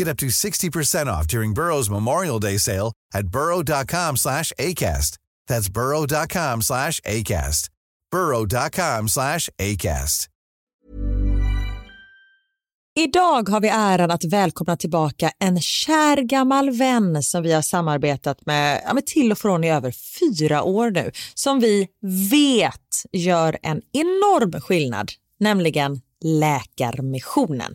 Get up to 60% off during Burrow's Memorial Day sale at burrow.com slash ACAST. That's burrow.com slash ACAST. burrow.com slash ACAST. Idag har vi äran att välkomna tillbaka en kär gammal vän som vi har samarbetat med, ja, med till och från i över fyra år nu, som vi vet gör en enorm skillnad, nämligen Läkarmissionen.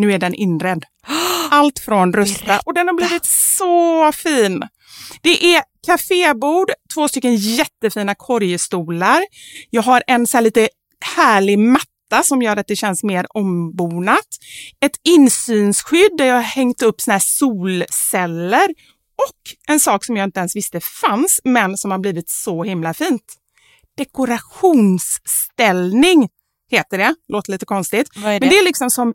nu är den inredd. Allt från Rusta och den har blivit så fin. Det är kafébord, två stycken jättefina korgstolar. Jag har en så här lite härlig matta som gör att det känns mer ombonat. Ett insynsskydd där jag har hängt upp såna här solceller och en sak som jag inte ens visste fanns men som har blivit så himla fint. Dekorationsställning heter det. Låter lite konstigt. Vad är det? Men det är liksom som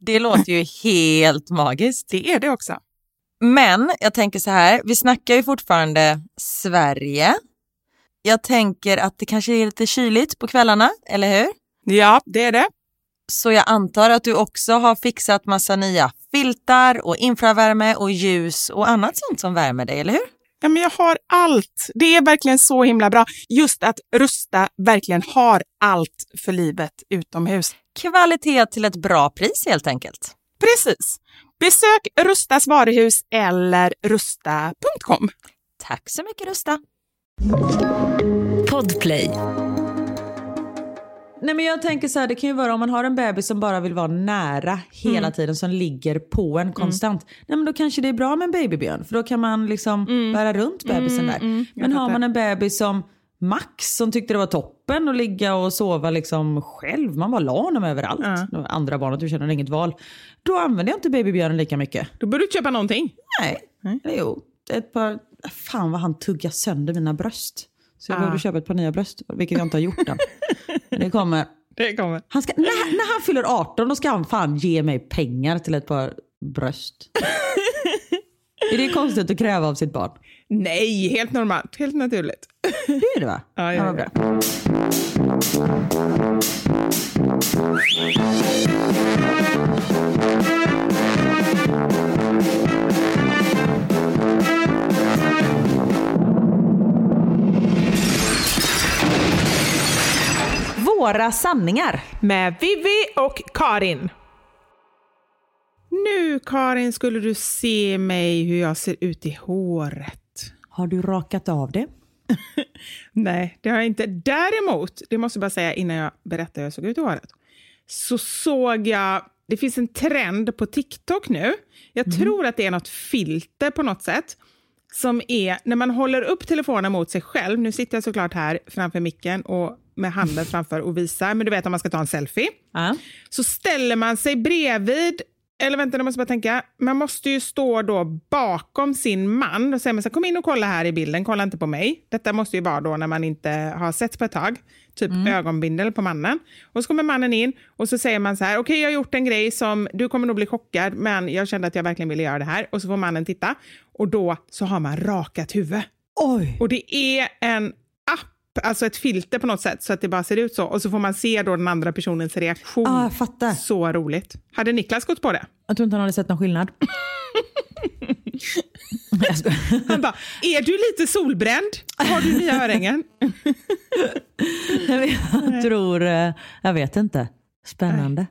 Det låter ju helt magiskt. Det är det också. Men jag tänker så här, vi snackar ju fortfarande Sverige. Jag tänker att det kanske är lite kyligt på kvällarna, eller hur? Ja, det är det. Så jag antar att du också har fixat massa nya filtar och infravärme och ljus och annat sånt som värmer dig, eller hur? Ja, men jag har allt. Det är verkligen så himla bra. Just att Rusta verkligen har allt för livet utomhus. Kvalitet till ett bra pris helt enkelt. Precis. Besök Rustas varuhus eller rusta.com. Tack så mycket Rusta! Podplay. Nej, men jag tänker så här, det kan ju vara om man har en bebis som bara vill vara nära hela Mm. tiden, som ligger på en konstant. Nej, men då kanske det är bra med en babybjörn, för då kan man liksom bära runt bebisen där. Mm. men har man en bebis som Max som tyckte det var toppen att ligga och sova liksom själv, man bara la honom överallt. Ja. Andra barnet, du känner inget val. Då använder jag inte babybjörnen lika mycket. Då bör du köpa någonting. Nej, Eller jo. Ett par, fan vad han tuggar sönder mina bröst. Så jag Ah. behövde köpa ett par nya bröst, vilket jag inte har gjort än. Det kommer. Det kommer. Han ska, när, när han fyller 18 då ska han fan ge mig pengar till ett par bröst. är det konstigt att kräva av sitt barn? Nej, helt normalt. Helt naturligt. Det är det va? Ja, ja, ja. bra. Våra sanningar. Med Vivi och Karin. Nu Karin skulle du se mig hur jag ser ut i håret. Har du rakat av det? Nej, det har jag inte. Däremot, det måste jag bara säga innan jag berättar hur jag såg ut i håret, så såg jag, det finns en trend på TikTok nu. Jag tror att det är något filter på något sätt som är när man håller upp telefonen mot sig själv. Nu sitter jag såklart här framför micken och med handen framför och visar, men du vet om man ska ta en selfie. Ja. Så ställer man sig bredvid, eller vänta, jag måste bara tänka, man måste ju stå då bakom sin man. Då säger man så kom in och kolla här i bilden, kolla inte på mig. Detta måste ju vara då när man inte har sett på ett tag, typ ögonbindel på mannen. Och så kommer mannen in och så säger man så här, okej jag har gjort en grej som, du kommer nog bli chockad, men jag kände att jag verkligen ville göra det här. Och så får mannen titta och då så har man rakat huvud. Oj! Och det är en alltså ett filter på något sätt så att det bara ser ut så. Och så får man se då den andra personens reaktion. Ah, jag fattar. Så roligt. Hade Niklas gått på det? Jag tror inte han hade sett någon skillnad. Han bara, är du lite solbränd? Har du nya örhängen? jag tror, eh, jag vet inte. Spännande.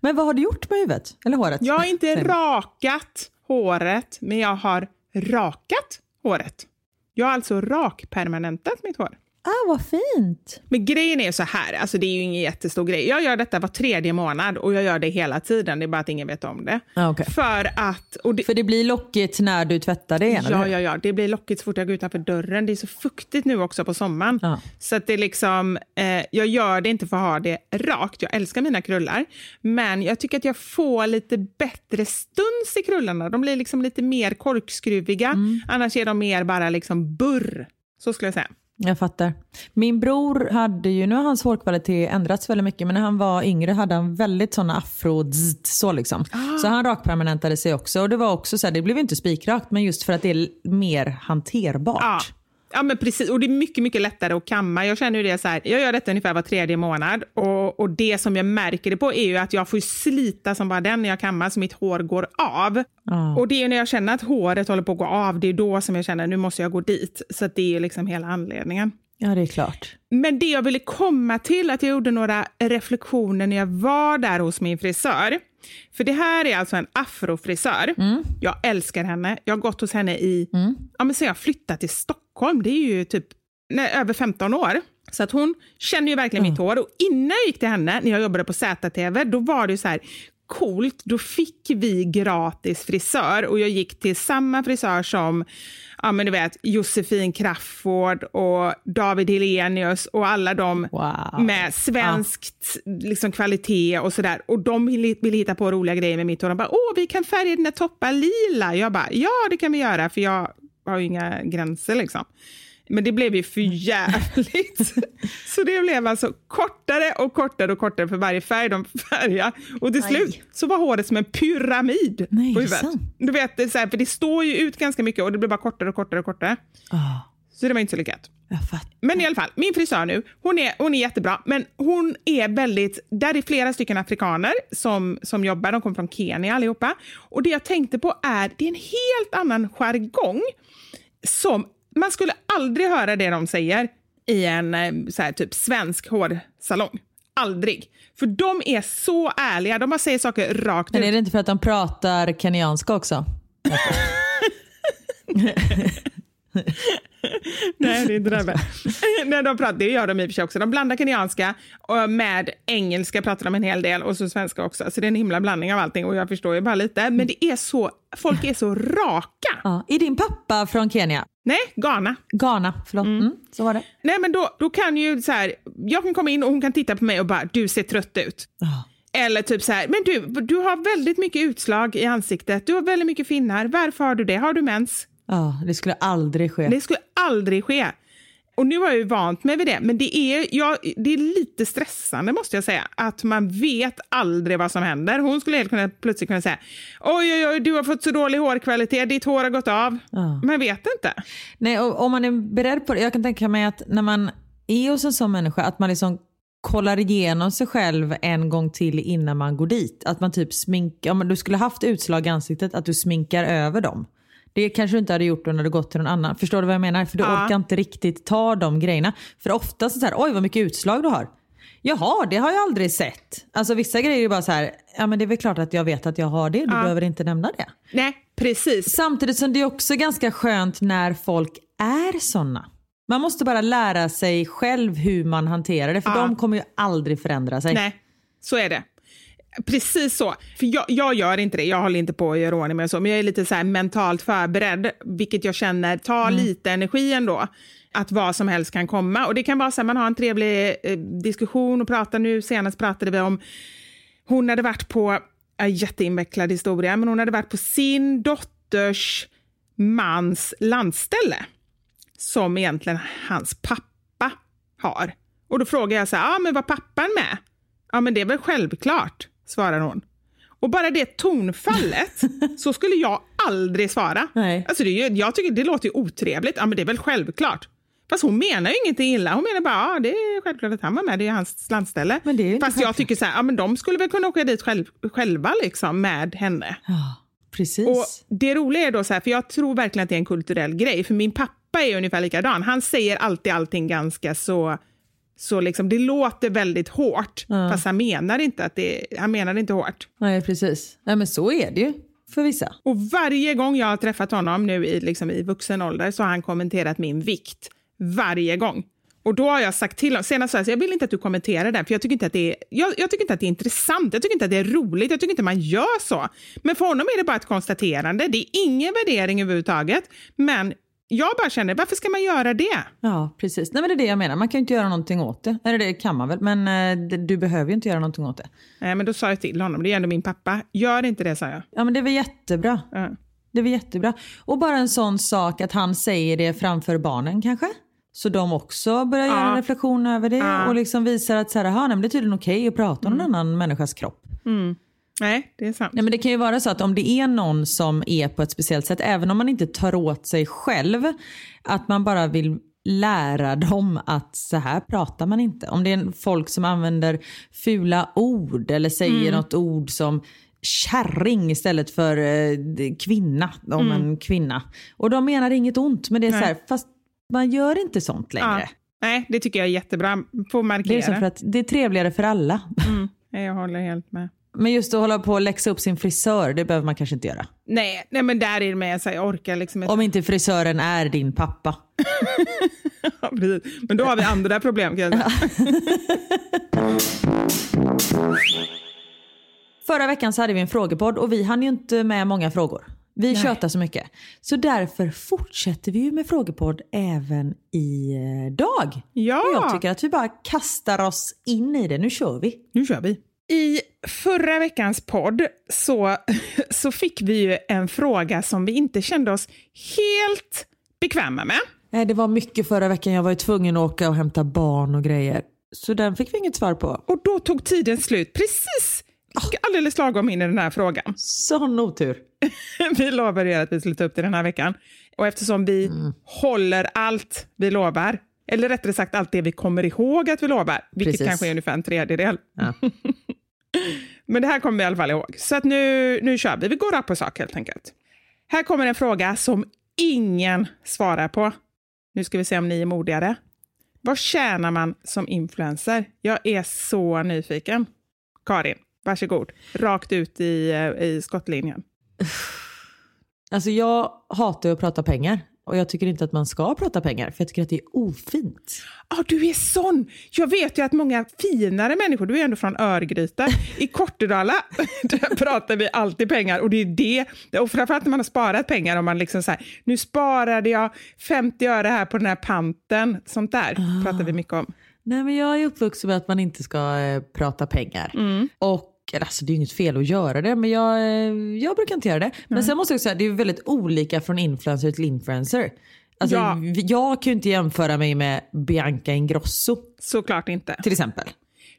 Men vad har du gjort med huvudet? Eller håret? Jag har inte rakat håret, men jag har rakat håret. Jag har alltså rakpermanentat mitt hår. Ah, vad fint. Men grejen är så här, alltså det är ju ingen jättestor grej. Jag gör detta var tredje månad och jag gör det hela tiden. Det är bara att ingen vet om det. Ah, okay. För att... Det, För det blir lockigt när du tvättar det igen? Ja, ja, ja. Det blir lockigt så fort jag går utanför dörren. Det är så fuktigt nu också på sommaren. Ah. Så att det är liksom, eh, jag gör det inte för att ha det rakt. Jag älskar mina krullar. Men jag tycker att jag får lite bättre stuns i krullarna. De blir liksom lite mer korkskruviga. Mm. Annars är de mer bara liksom burr. Så skulle jag säga. Jag fattar. Min bror hade ju, nu har hans hårkvalitet ändrats väldigt mycket, men när han var yngre hade han väldigt sådana afro så liksom. Ah. Så han rakpermanentade sig också och det var också så här, det blev inte spikrakt men just för att det är mer hanterbart. Ah. Ja, men precis. Och det är mycket, mycket lättare att kamma. Jag känner ju det så här, jag gör detta ungefär var tredje månad och, och det som jag märker det på är ju att jag får slita som bara den när jag kammar så mitt hår går av. Oh. Och det är när jag känner att håret håller på att gå av, det är då som jag känner nu måste jag gå dit. Så det är liksom hela anledningen. Ja, det är klart. Men det jag ville komma till, att jag gjorde några reflektioner när jag var där hos min frisör. För det här är alltså en afrofrisör. Mm. Jag älskar henne. Jag har gått hos henne i, mm. ja men sen jag flyttade till Stockholm, det är ju typ nej, över 15 år. Så att hon känner ju verkligen mm. mitt hår. Och innan jag gick till henne, när jag jobbade på ZTV, då var det så här, coolt, då fick vi gratis frisör och jag gick till samma frisör som ja, men du vet, Josefin Crafoord och David Helenius och alla de wow. med svenskt ja. liksom, kvalitet och sådär. Och de ville, ville hitta på roliga grejer med mitt hår. De bara, åh, vi kan färga dina toppar lila. Jag bara, ja, det kan vi göra, för jag har ju inga gränser liksom. Men det blev ju för jävligt. så det blev alltså kortare och kortare och kortare för varje färg de färgade. Och till slut så var håret som en pyramid Nej, på huvudet. Du vet, det, så här, för det står ju ut ganska mycket och det blir bara kortare och kortare och kortare. Oh. Så det var inte så lyckat. Men i alla fall, min frisör nu, hon är, hon är jättebra, men hon är väldigt, där är flera stycken afrikaner som, som jobbar, de kommer från Kenya allihopa. Och det jag tänkte på är, det är en helt annan jargong som man skulle aldrig höra det de säger i en eh, så här, typ svensk hårsalong. Aldrig. För de är så ärliga, de bara säger saker rakt Men ut. är det inte för att de pratar kenyanska också? Nej, det är inte det. De pratar, det gör de i och för sig också. De blandar kenyanska och med engelska pratar de en hel del och så svenska också. Så det är en himla blandning av allting och jag förstår ju bara lite. Men det är så, folk är så raka. Ja. Är din pappa från Kenya? Nej, Ghana. Ghana, förlåt. Mm. Mm, så var det. Nej, men då, då kan ju så här, jag kan komma in och hon kan titta på mig och bara, du ser trött ut. Oh. Eller typ så här, men du, du har väldigt mycket utslag i ansiktet, du har väldigt mycket finnar, varför har du det? Har du mens? Ja, det skulle aldrig ske. Det skulle aldrig ske. Och nu har jag ju vant mig vid det, men det är, ja, det är lite stressande måste jag säga. Att man vet aldrig vad som händer. Hon skulle helt kunna, plötsligt kunna säga oj, oj, oj, du har fått så dålig hårkvalitet, ditt hår har gått av. Ja. Man vet inte. Nej, och om man är beredd på det. Jag kan tänka mig att när man är hos en sån människa, att man liksom kollar igenom sig själv en gång till innan man går dit. Att man typ sminkar, om du skulle haft utslag i ansiktet, att du sminkar över dem. Det kanske du inte hade gjort om du hade gått till någon annan. Förstår du vad jag menar? För du ja. orkar inte riktigt ta de grejerna. För ofta så här, oj vad mycket utslag du har. Jaha, det har jag aldrig sett. Alltså vissa grejer är bara så här, ja men det är väl klart att jag vet att jag har det. Du ja. behöver inte nämna det. Nej, precis. Samtidigt som det är också ganska skönt när folk är sådana. Man måste bara lära sig själv hur man hanterar det. För ja. de kommer ju aldrig förändra sig. Nej, så är det. Precis så. För jag, jag, gör inte det. Jag håller inte på att göra ordning med så. Men jag är lite så mentalt förberedd, vilket jag känner tar mm. lite energi ändå. Att vad som helst kan komma. Och det kan vara så att man har en trevlig eh, diskussion och pratar. Nu senast pratade vi om, hon hade varit på, en jätteinvecklad historia, men hon hade varit på sin dotters mans landställe. Som egentligen hans pappa har. Och då frågar jag så här, ah, men var pappan med? Ja, men det är väl självklart svarar hon. Och bara det tonfallet, så skulle jag aldrig svara. Nej. Alltså det är, jag tycker det låter ju otrevligt. Ja, men det är väl självklart. Fast hon menar ju ingenting illa. Hon menar bara, ja det är självklart att han var med, det är hans landställe. Men det är Fast jag tycker så här, ja men de skulle väl kunna åka dit själv, själva liksom med henne. Ja, precis. Och det roliga är då så här, för jag tror verkligen att det är en kulturell grej, för min pappa är ungefär likadan. Han säger alltid allting ganska så så liksom, det låter väldigt hårt, ja. fast han menar inte att det, han menar inte hårt. Nej, precis. Nej, men så är det ju för vissa. Och varje gång jag har träffat honom nu i, liksom, i vuxen ålder så har han kommenterat min vikt. Varje gång. Och då har jag sagt till honom, senast sa jag, jag vill inte att du kommenterar den, för jag tycker, inte att det är, jag, jag, tycker inte att det är intressant, jag tycker inte att det är roligt, jag tycker inte man gör så. Men för honom är det bara ett konstaterande, det är ingen värdering överhuvudtaget. Men jag bara känner, varför ska man göra det? Ja, precis. Nej, men det är det jag menar. Man kan ju inte göra någonting åt det. Eller det kan man väl, men eh, du behöver ju inte göra någonting åt det. Nej, men då sa jag till honom, det är ändå min pappa. Gör inte det, sa jag. Ja, men det är väl jättebra. Ja. Det är väl jättebra. Och bara en sån sak att han säger det framför barnen kanske. Så de också börjar göra Ja. en reflektion över det Ja. och liksom visar att så här, "Aha, nej, det är tydligen okej att prata om Mm. en annan människas kropp. Nej, det är sant. Nej, men det kan ju vara så att om det är någon som är på ett speciellt sätt, även om man inte tar åt sig själv, att man bara vill lära dem att så här pratar man inte. Om det är folk som använder fula ord eller säger något ord som kärring istället för eh, kvinna om en kvinna. Och de menar inget ont men det är så här, fast man gör inte sånt längre. Ja. Nej, det tycker jag är jättebra. Får Det är markera. för att det är trevligare för alla. Nej, Jag håller helt med. Men just att hålla på och läxa upp sin frisör, det behöver man kanske inte göra. Nej, nej men där är det med, så jag orkar liksom inte. Om inte frisören är din pappa. Ja, precis. Men då har vi andra problem kan jag säga. Förra veckan så hade vi en frågepodd och vi hann ju inte med många frågor. Vi tjötar så mycket. Så därför fortsätter vi ju med frågepodd även idag. Ja. Och jag tycker att vi bara kastar oss in i det. Nu kör vi. Nu kör vi. I förra veckans podd så, så fick vi ju en fråga som vi inte kände oss helt bekväma med. Nej, det var mycket förra veckan. Jag var ju tvungen att åka och hämta barn och grejer. Så den fick vi inget svar på. Och då tog tiden slut precis alldeles lagom in i den här frågan. Sån otur. Vi lovade er att vi skulle ta upp det den här veckan. Och eftersom vi håller allt vi lovar, eller rättare sagt allt det vi kommer ihåg att vi lovar, vilket Precis. kanske är ungefär en tredjedel. Ja. Men det här kommer vi i alla fall ihåg. Så att nu, nu kör vi. Vi går rakt på sak helt enkelt. Här kommer en fråga som ingen svarar på. Nu ska vi se om ni är modigare. Vad tjänar man som influencer? Jag är så nyfiken. Karin, varsågod. Rakt ut i, eh, i skottlinjen. Alltså jag hatar att prata pengar. Och jag tycker inte att man ska prata pengar. För jag tycker att det är ofint. Ah, du är sån! Jag vet ju att många finare människor, du är ändå från Örgryte, i Kortedala, där pratar vi alltid pengar och det är det, och framförallt när man har sparat pengar och man liksom så här, nu sparade jag 50 öre här på den här panten, sånt där pratar vi mycket om. Nej men jag är uppvuxen med att man inte ska eh, prata pengar. Och eller, alltså, det är inget fel att göra det men jag, eh, jag brukar inte göra det. Men sen måste jag säga det är väldigt olika från influencer till influencer. Alltså, Ja. Jag kan ju inte jämföra mig med Bianca Ingrosso Såklart inte. till exempel.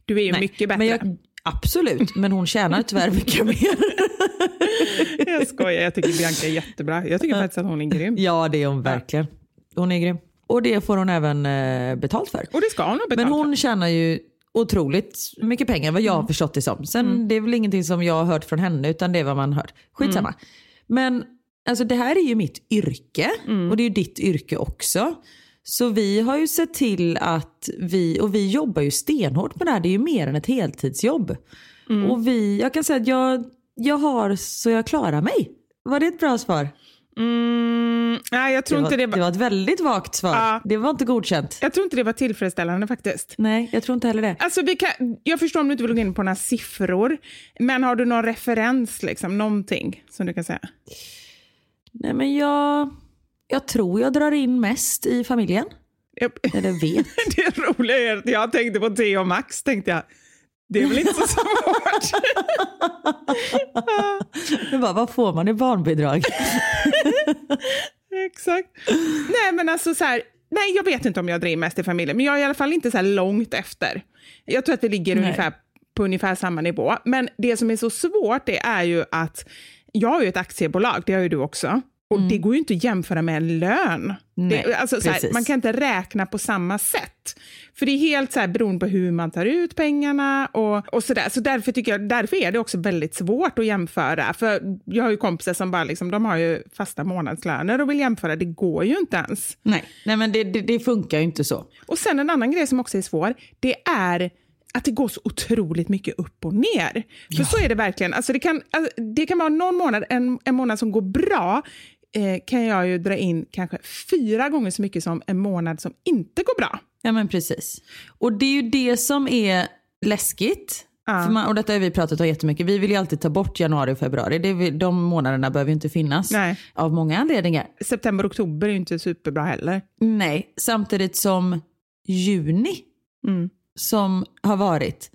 Du är ju Nej, mycket bättre. Men jag, absolut, men hon tjänar tyvärr mycket mer. Jag skojar, jag tycker Bianca är jättebra. Jag tycker faktiskt att hon är grym. ja det är hon verkligen. Hon är grym. Och det får hon även eh, betalt för. Och det ska hon ha betalt Men hon tjänar ju otroligt mycket pengar vad jag har förstått det som. Sen det är väl ingenting som jag har hört från henne utan det är vad man har hört. Skitsamma. Men alltså det här är ju mitt yrke och det är ju ditt yrke också. Så vi har ju sett till att vi, och vi jobbar ju stenhårt med det här, det är ju mer än ett heltidsjobb. Och vi, jag kan säga att jag, jag har så jag klarar mig. Var det ett bra svar? Mm, nej, jag tror, Det var, inte det det var, var ett väldigt vagt svar. Ja. Det var inte godkänt. jag tror inte det var tillfredsställande faktiskt. Nej, jag tror inte heller det. Alltså vi kan, jag förstår om du inte vill gå in på några siffror, men har du någon referens, liksom, någonting som du kan säga? Nej men jag, jag tror jag drar in mest i familjen. Jag- Eller vet. Det roliga är att jag tänkte på Theo och Max, tänkte jag. Det är väl inte så svårt? Bara, vad får man i barnbidrag? Exakt. Nej, men alltså så här, nej, jag vet inte om jag drar in mest i familjen, men jag är i alla fall inte så här långt efter. Jag tror att vi ligger Nej. ungefär på ungefär samma nivå. Men det som är så svårt det är ju att jag har ju ett aktiebolag, det har ju du också. Och det går ju inte att jämföra med en lön. Mm. Nej, det, alltså, så här, man kan inte räkna på samma sätt. För det är helt så här, beroende på hur man tar ut pengarna och, och sådär. Så därför, tycker jag, därför är det också väldigt svårt att jämföra. För jag har ju kompisar som bara liksom, de har ju fasta månadslöner och vill jämföra. Det går ju inte ens. Nej, Nej men det, det, det funkar ju inte så. Och sen en annan grej som också är svår, det är att det går så otroligt mycket upp och ner. För så är det verkligen. Alltså det, kan, alltså det kan vara någon månad, en, en månad som går bra, eh, kan jag ju dra in kanske fyra gånger så mycket som en månad som inte går bra. Ja men precis. Och det är ju det som är läskigt. Ja. Man, och detta har vi pratat om jättemycket. Vi vill ju alltid ta bort januari och februari. Det de månaderna behöver ju inte finnas. Nej. Av många anledningar. September och oktober är ju inte superbra heller. Nej, samtidigt som juni Mm. som har varit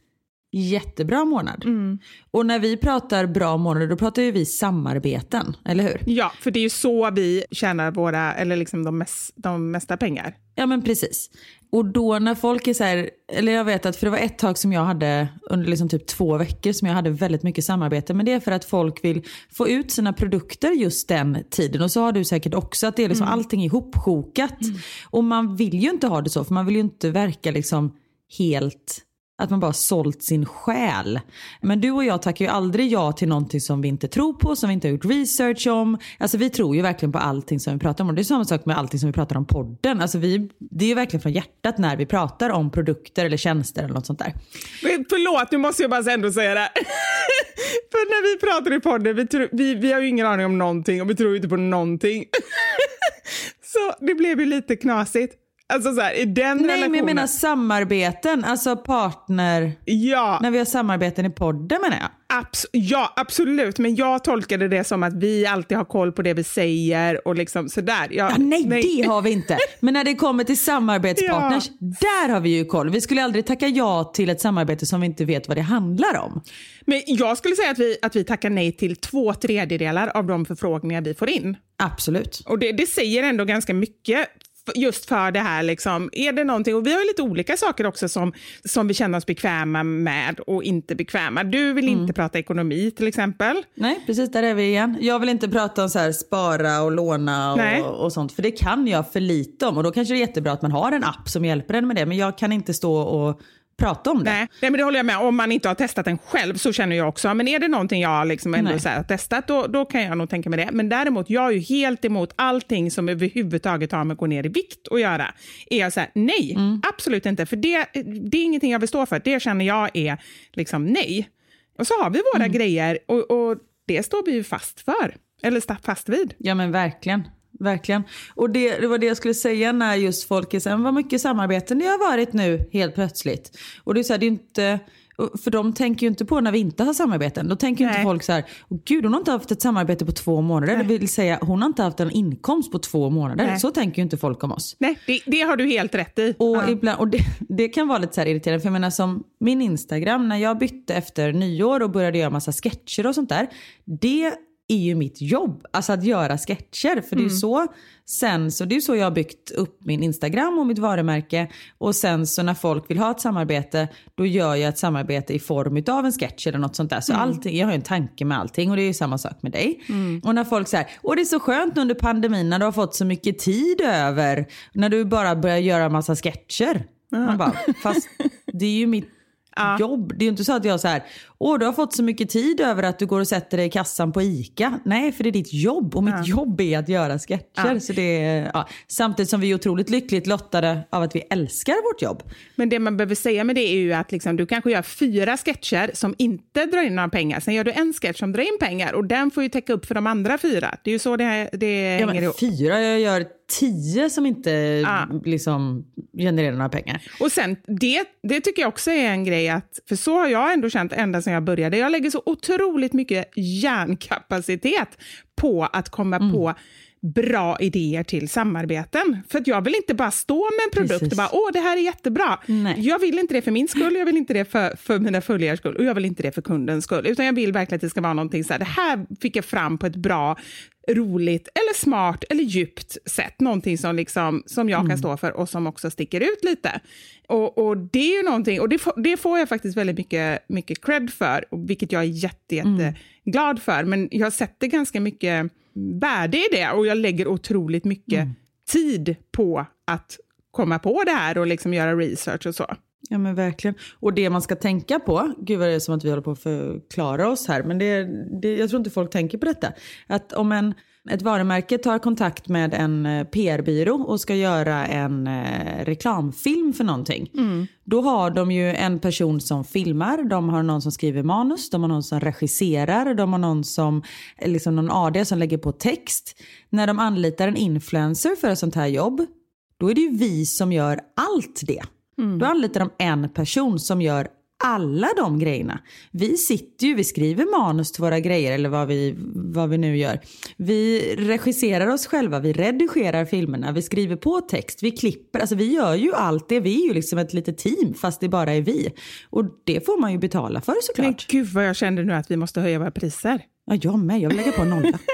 jättebra månad. Mm. Och när vi pratar bra månader då pratar ju vi samarbeten, eller hur? Ja, för det är ju så vi tjänar våra, eller liksom de, mest, de mesta pengar. Ja men precis. Och då när folk är så här, eller jag vet att för det var ett tag som jag hade under liksom typ två veckor som jag hade väldigt mycket samarbete. Men det är för att folk vill få ut sina produkter just den tiden. Och så har du säkert också att det är liksom allting är ihopsjokat. Och man vill ju inte ha det så för man vill ju inte verka liksom helt att man bara sålt sin själ. Men du och jag tackar ju aldrig ja till någonting som vi inte tror på, som vi inte har gjort research om. Alltså vi tror ju verkligen på allting som vi pratar om. Och det är samma sak med allting som vi pratar om podden. Alltså vi, det är ju verkligen från hjärtat när vi pratar om produkter eller tjänster eller något sånt där. Men Förlåt, nu måste jag bara ändå säga det. För när vi pratar i podden, vi, tror, vi, vi har ju ingen aning om någonting och vi tror ju inte på någonting. så det blev ju lite knasigt. Alltså så här, i den Nej relationen. men jag menar samarbeten, alltså partner. Ja, När vi har samarbeten i podden menar jag. abs- ja, absolut. Men jag tolkade det som att vi alltid har koll på det vi säger och liksom sådär. Jag, Ja, nej, det har vi inte. Men när det kommer till samarbetspartners, där har vi ju koll. Vi skulle aldrig tacka ja till ett samarbete som vi inte vet vad det handlar om. Men jag skulle säga att vi, att vi tackar nej till två tredjedelar av de förfrågningar vi får in. Absolut. Och det, det säger ändå ganska mycket just för det här. Liksom. Är det någonting, och vi har lite olika saker också som, som vi känner oss bekväma med och inte bekväma. Du vill Mm. inte prata ekonomi till exempel. Nej, precis där är vi igen. Jag vill inte prata om så här spara och låna och, och sånt. För det kan jag för lite om. Och då kanske det är jättebra att man har en app som hjälper en med det. Men jag kan inte stå och prata om det. Nej, nej, men det håller jag med Om man inte har testat den själv så känner jag också. Men är det någonting jag liksom ändå så här, har testat då, då kan jag nog tänka mig det. Men däremot, jag är ju helt emot allting som överhuvudtaget har med att gå ner i vikt att göra. Är jag så här, nej, Mm. absolut inte. För det, det är ingenting jag vill stå för. Det känner jag är liksom nej. Och så har vi våra Mm. grejer och, och det står vi ju fast för. Eller fast vid. Ja men verkligen. Verkligen. Och det, det var det jag skulle säga när just folk är så här, vad mycket samarbeten det har varit nu helt plötsligt. Och det är så här, det är inte, för de tänker ju inte på när vi inte har samarbeten. Då tänker ju inte Nej. folk så här, gud hon har inte haft ett samarbete på två månader. Det vill säga hon har inte haft en inkomst på två månader. Nej. Så tänker ju inte folk om oss. Nej, det, det har du helt rätt i. Och, Ja. ibland, och det, det kan vara lite så irriterande. För jag menar som min Instagram, när jag bytte efter nyår och började göra massa sketcher och sånt där. Det är ju mitt jobb, alltså att göra sketcher. För det är ju så sen, så det är så jag har byggt upp min Instagram och mitt varumärke. Och sen så när folk vill ha ett samarbete, då gör jag ett samarbete i form av en sketch eller något sånt där. Så allting, jag har ju en tanke med allting och det är ju samma sak med dig. Och när folk säger, och det är så skönt under pandemin när du har fått så mycket tid över, när du bara börjar göra massa sketcher. Man bara, fast det är ju mitt jobb. Det är ju inte så att jag så här, åh du har fått så mycket tid över att du går och sätter dig i kassan på ICA. Nej, för det är ditt jobb och mitt jobb är att göra sketcher. Så det är, ja. Samtidigt som vi är otroligt lyckligt lottade av att vi älskar vårt jobb. Men det man behöver säga med det är ju att liksom, du kanske gör fyra sketcher som inte drar in några pengar. Sen gör du en sketch som drar in pengar och den får ju täcka upp för de andra fyra. Det är ju så det, det Ja, hänger ihop. fyra, jag gör tio som inte Ja. liksom genererar några pengar. Och sen, det, det tycker jag också är en grej, att, för så har jag ändå känt ända sedan jag började. Jag lägger så otroligt mycket hjärnkapacitet på att komma Mm. på bra idéer till samarbeten. För att jag vill inte bara stå med en produkt Precis. och bara åh det här är jättebra. Nej. Jag vill inte det för min skull, jag vill inte det för, för mina följares skull och jag vill inte det för kundens skull. Utan jag vill verkligen att det ska vara någonting så här, det här fick jag fram på ett bra, roligt eller smart eller djupt sätt. Någonting som, liksom, som jag kan stå för och som också sticker ut lite. Och, och det är ju någonting, och det, får- det får jag faktiskt väldigt mycket, mycket cred för, vilket jag är jätte, jätte glad för. Men jag sätter ganska mycket värde i det och jag lägger otroligt mycket tid på att komma på det här och liksom göra research och så. Ja men verkligen. Och det man ska tänka på, gud vad det är som att vi håller på att förklara oss här, men det, det, jag tror inte folk tänker på detta. Att om en, ett varumärke tar kontakt med en eh, PR-byrå och ska göra en eh, reklamfilm för någonting. Då har de ju en person som filmar, de har någon som skriver manus, de har någon som regisserar, de har någon som, eh, liksom någon AD som lägger på text. När de anlitar en influencer för ett sånt här jobb, då är det ju vi som gör allt det. Då anlitar de en person som gör alla de grejerna. Vi sitter ju, vi skriver manus till våra grejer eller vad vi, vad vi nu gör. Vi regisserar oss själva, vi redigerar filmerna, vi skriver på text, vi klipper. Alltså vi gör ju allt det. Vi är ju liksom ett litet team fast det bara är vi. Och det får man ju betala för Men såklart. gud vad jag kände nu att vi måste höja våra priser. Ja, jag med, jag vill lägga på en nolla.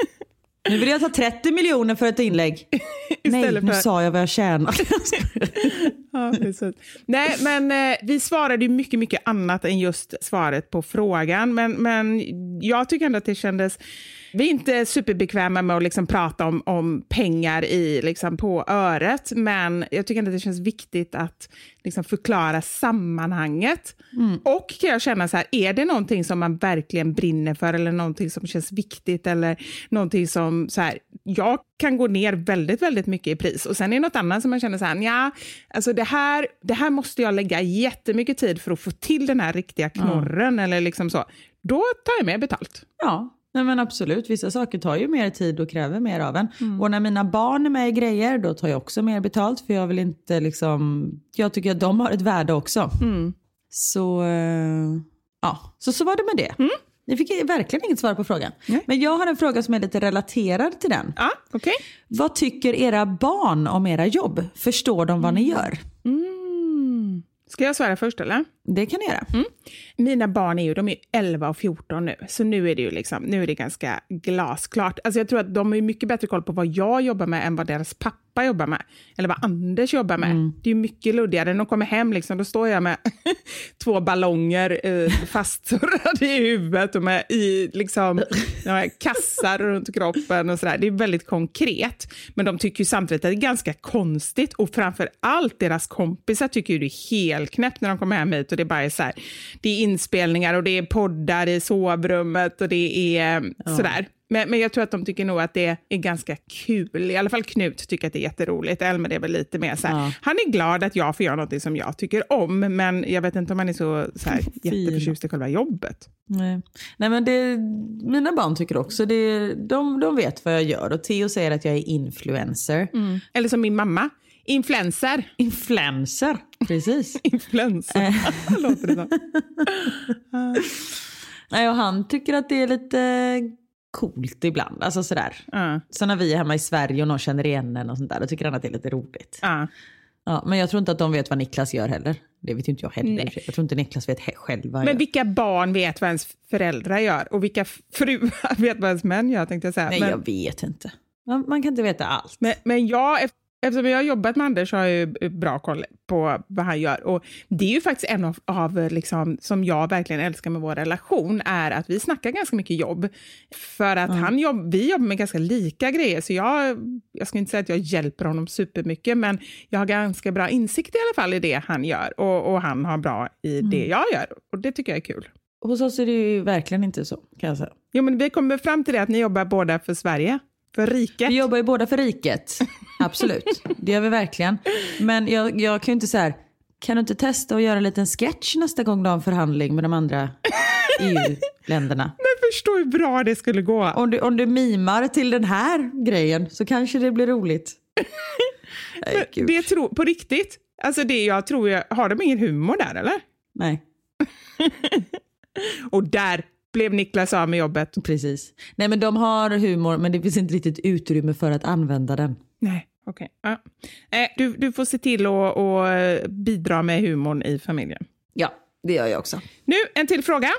Nu vill jag ta 30 miljoner för ett inlägg. Nej, nu för- sa jag vad jag tjänar. Ja, precis. Nej, men eh, vi svarade ju mycket, mycket annat än just svaret på frågan. Men, men jag tycker ändå att det kändes... Vi är inte superbekväma med att liksom prata om, om pengar i, liksom, på öret, men jag tycker ändå att det känns viktigt att liksom, förklara sammanhanget. Och kan jag känna så här, är det någonting som man verkligen brinner för eller någonting som känns viktigt eller någonting som så här, jag kan gå ner väldigt, väldigt mycket i pris och sen är det något annat som man känner så här, ja, alltså det här, det här måste jag lägga jättemycket tid för att få till den här riktiga knorren eller liksom så. Då tar jag mer betalt. Ja, nej men absolut. Vissa saker tar ju mer tid och kräver mer av en. Och när mina barn är med i grejer, då tar jag också mer betalt. För jag vill inte liksom... Jag tycker att de har ett värde också. Så, eh, ja. så så var det med det. Ni fick verkligen inget svar på frågan. Nej. Men jag har en fråga som är lite relaterad till den. Ja, okej. Vad tycker era barn om era jobb? Förstår de vad ni gör? Mm. Ska jag svara först eller? Det kan ni göra. Mina barn är ju de är 11 och 14 nu, så nu är det ju liksom, nu är det ganska glasklart. Alltså jag tror att de har mycket bättre koll på vad jag jobbar med än vad deras pappa jobbar med. Eller vad Anders jobbar med. Det är mycket luddigare. När de kommer hem, liksom, då står jag med två ballonger eh, fastsurrade i huvudet och med i, liksom, kassar runt kroppen och sådär. Det är väldigt konkret. Men de tycker ju samtidigt att det är ganska konstigt och framför allt deras kompisar tycker ju det är helt knäppt när de kommer hem hit och det bara är så här, det är inspelningar och det är poddar i sovrummet och det är eh, sådär. Men, men jag tror att de tycker nog att det är ganska kul. I alla fall Knut tycker att det är jätteroligt. Elmer är väl lite mer så här. Ja. Han är glad att jag får göra något som jag tycker om, men jag vet inte om han är så, så här, jätteförtjust i själva jobbet. Nej, Nej men det, mina barn tycker också det. De, de vet vad jag gör och Theo säger att jag är influencer. Eller som min mamma, influencer. Influencer, precis. Influencer, låter det. Nej, och han tycker att det är lite coolt ibland. Alltså sådär. Ja, Så när vi är hemma i Sverige och någon känner igen en och sånt där, då tycker han att det är lite roligt. ja. Ja, men jag tror inte att de vet vad Niklas gör heller. Det vet ju inte jag heller. Nej. Jag tror inte Niklas vet själv vad han Men gör. vilka barn vet vad ens föräldrar gör och vilka fruar vet vad ens män gör, tänkte jag säga. Nej, men, jag vet inte. Man, man kan inte veta allt. men, men jag, eftersom jag har jobbat med Anders så har jag ju bra koll på vad han gör. Och det är ju faktiskt en av, av liksom, som jag verkligen älskar med vår relation, är att vi snackar ganska mycket jobb. För att han jobb, vi jobbar med ganska lika grejer, så jag, jag ska inte säga att jag hjälper honom supermycket, men jag har ganska bra insikt i alla fall i det han gör. Och, och han har bra i det jag gör. Och det tycker jag är kul. Hos oss är det ju verkligen inte så, kan jag säga. Jo, men vi kommer fram till det att ni jobbar båda för Sverige, för riket. Vi jobbar ju båda för riket. Absolut, det gör vi verkligen. Men jag, jag kan ju inte säga kan du inte testa att göra en liten sketch nästa gång du har en förhandling med de andra EU-länderna? Men förstå hur bra det skulle gå. Om du, om du mimar till den här grejen så kanske det blir roligt. Nej, det tro, på riktigt. Alltså det jag tror jag, har de ingen humor där eller? Nej, Och där blev Niklas av med jobbet. precis. Nej men de har humor men det finns inte riktigt utrymme för att använda den. Nej, okej. Ja. Eh, du, du får se till att att bidra med humorn i familjen. Ja, det gör jag också. Nu en till fråga.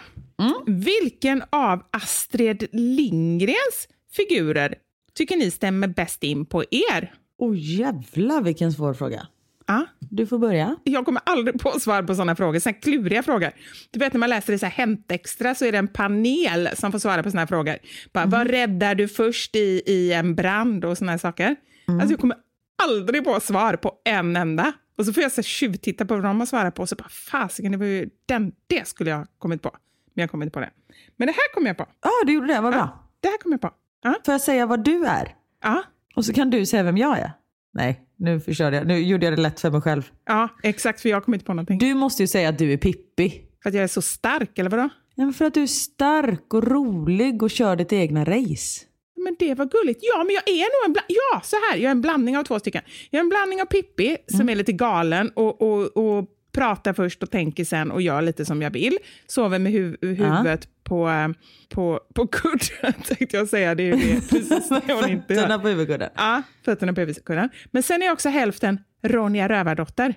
Vilken av Astrid Lindgrens figurer tycker ni stämmer bäst in på er? Åh oh, jävlar vilken svår fråga. Ja. Du får börja. Jag kommer aldrig på svar på sådana frågor, sådana kluriga frågor. Du vet när man läser i så här så är det en panel som får svara på sådana frågor. Bara, Vad räddar du först i, i en brand och sådana saker? Alltså jag kommer aldrig på svar på en enda. Och så får jag så tjuvtitta på vad de har svarat på och så bara fasiken, det var ju den, det skulle jag ha kommit på. Men jag kom inte på det. Men det här kom jag på. Ja, du gjorde det. Vad bra. Det här kom jag på. Ja, Får jag säga vad du är? ja, Och så kan du säga vem jag är. Nej, nu förstörde jag. Nu gjorde jag det lätt för mig själv. ja, exakt för jag kom inte på någonting. Du måste ju säga att du är Pippi. För att jag är så stark, eller vadå? Ja, men för att du är stark och rolig och kör ditt egna race. Men det var gulligt. Ja, men jag är nog en, bla- ja, så här, jag är en blandning av två stycken. Jag är en blandning av Pippi, som är lite galen och, och, och pratar först och tänker sen och gör lite som jag vill. Sover med hu huvudet på, eh, på, på kudden, tänkte jag säga. Det är det, precis det hon inte Fötterna gör. på huvudkudden. Ja, fötterna på huvudet. Men sen är jag också hälften Ronja Rövardotter.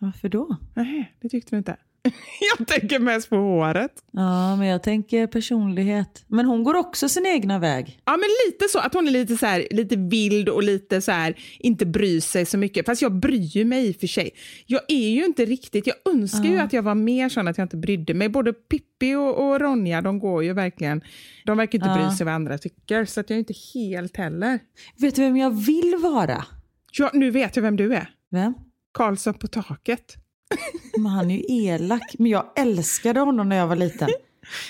Varför då? Nej, det tyckte du inte. Jag tänker mest på håret. Ja, men jag tänker personlighet. Men hon går också sin egna väg. Ja, men lite så. Att hon är lite, så här, lite vild och lite så här, inte bryr sig så mycket. Fast jag bryr mig i och för sig. Jag är ju inte riktigt... Jag önskar ju att jag var mer sån att jag inte brydde mig. Både Pippi och, och Ronja, de går ju verkligen... De verkar inte bry sig vad andra tycker, så att jag är inte helt heller. Vet du vem jag vill vara? Ja, nu vet jag vem du är. Vem? Karlsson på taket. Men han är ju elak. Men jag älskade honom när jag var liten.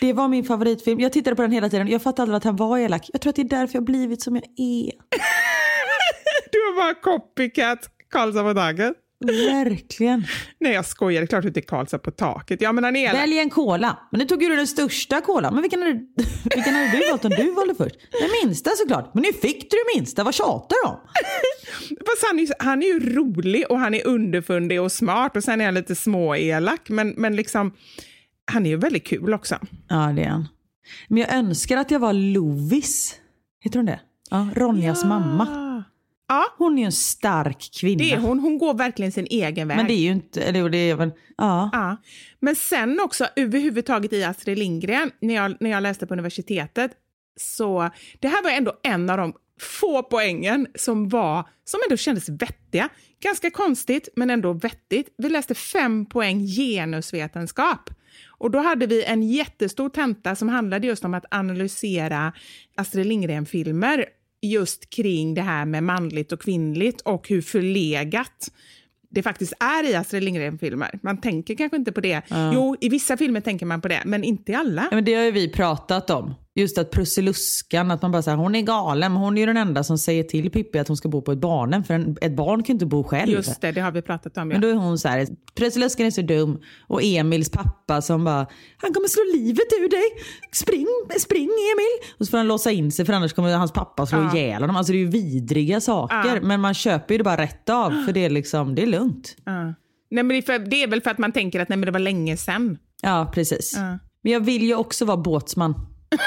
Det var min favoritfilm. Jag tittade på den hela tiden. Jag fattade aldrig att han var elak. Jag tror att det är därför jag blivit som jag är. Du har bara copycat Karlsson på taket. Verkligen. Nej, jag skojar. Det är klart att det är Karlsson på taket. Ja, men han är. Välj en cola. Men nu tog du den största kolan. Men vilken hade, vilken hade du valt om du valde först? Den minsta såklart. Men nu fick du den minsta. Vad tjatar du om? Fast han, är, ju- han är ju rolig och han är underfundig och smart och sen är han lite småelak. Men, men liksom, han är ju väldigt kul också. Ja, det är han. Men jag önskar att jag var Lovis. Heter hon det? Ja, Ronjas mamma. Ja, Hon är ju en stark kvinna. det är hon. Hon går verkligen sin egen väg. Men det är ju inte, eller det är väl, ja. Ja. Men sen också överhuvudtaget i Astrid Lindgren, när jag, när jag läste på universitetet, så det här var ändå en av de få poängen som var, som ändå kändes vettiga. Ganska konstigt, men ändå vettigt. Vi läste fem poäng genusvetenskap. Och då hade vi en jättestor tenta som handlade just om att analysera Astrid Lindgren-filmer just kring det här med manligt och kvinnligt och hur förlegat det faktiskt är i Astrid Lindgren-filmer. Man tänker kanske inte på det. Jo, i vissa filmer tänker man på det, men inte i alla. Ja, men det har ju vi pratat om. Just att Prussiluskan, att man bara säger hon är galen, men hon är ju den enda som säger till Pippi att hon ska bo på ett barnhem. För en, ett barn kan ju inte bo själv. Just det, det har vi pratat om. Ja. Men då är hon så här, Prussiluskan är så dum. Och Emils pappa som bara, han kommer slå livet ur dig. Spring, spring Emil. Och så får han låsa in sig för annars kommer hans pappa slå Ja. ihjäl honom. Alltså det är ju vidriga saker. Ja. Men man köper ju det bara rätt av för det är liksom, det är lugnt. Ja. Nej, men det, är för, det är väl för att man tänker att nej, men det var länge sedan. Ja, precis. Ja. Men jag vill ju också vara båtsman.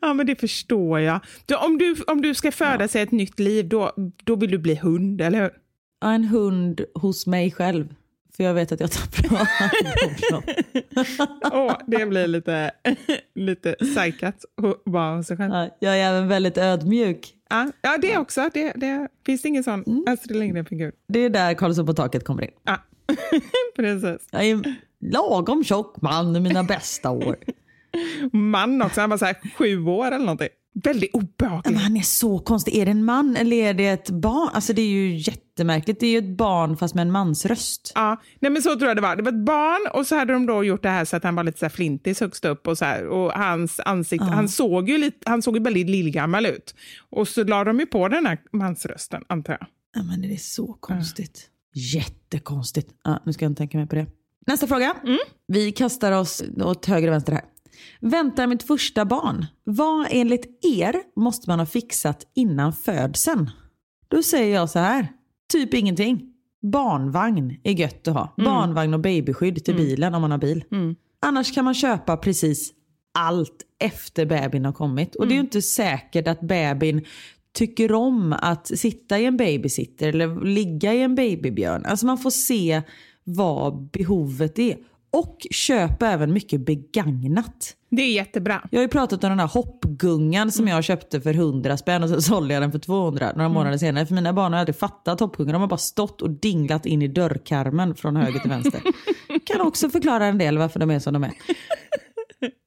Ja, men det förstår jag. Du, om, du, om du ska föda sig ett nytt liv, då, då vill du bli hund, eller hur? Ja, en hund hos mig själv. För jag vet att jag tar bra hand om. Åh, det blir lite, lite psykat vara hos sig själv. Ja, Jag är även väldigt ödmjuk. Ja, ja det också. Det, det finns ingen sån Mm. Astrid Lindgren-figur. Det är där Karlsson på taket kommer in. Ja, precis. Jag är en lagom tjock man i mina bästa år. Man också, han var så här sju år eller någonting. Väldigt Men obehaglig. han är så konstig. Är det en man eller är det ett barn? Alltså det är ju jättemärkligt. Det är ju ett barn fast med en mansröst. Ja, nej men så tror jag det var. Det var ett barn och så hade de då gjort det här så att han var lite så här flintis högst upp och så här. Och hans ansikte, han såg ju lite, han såg ju väldigt lillgammal ut. Och så la de ju på den här mansrösten, antar jag. Ja, men det är så konstigt. Jättekonstigt. Ja, nu ska jag inte tänka mig på det. Nästa fråga. Vi kastar oss åt höger och vänster här. Väntar mitt första barn. Vad enligt er måste man ha fixat innan födseln? Då säger jag så här. Typ ingenting. Barnvagn är gött att ha. Barnvagn och babyskydd till bilen om man har bil. Annars kan man köpa precis allt efter bebisen har kommit. Och det är ju inte säkert att bebisen tycker om att sitta i en babysitter eller ligga i en babybjörn. Alltså man får se vad behovet är. Och köp även mycket begagnat. Det är jättebra. Jag har ju pratat om den här hoppgungan som jag köpte för 100 spänn och så sålde jag den för 200 några månader senare. För mina barn har aldrig fattat hoppgungan. De har bara stått och dinglat in i dörrkarmen från höger till vänster. kan också förklara en del varför de är som de är.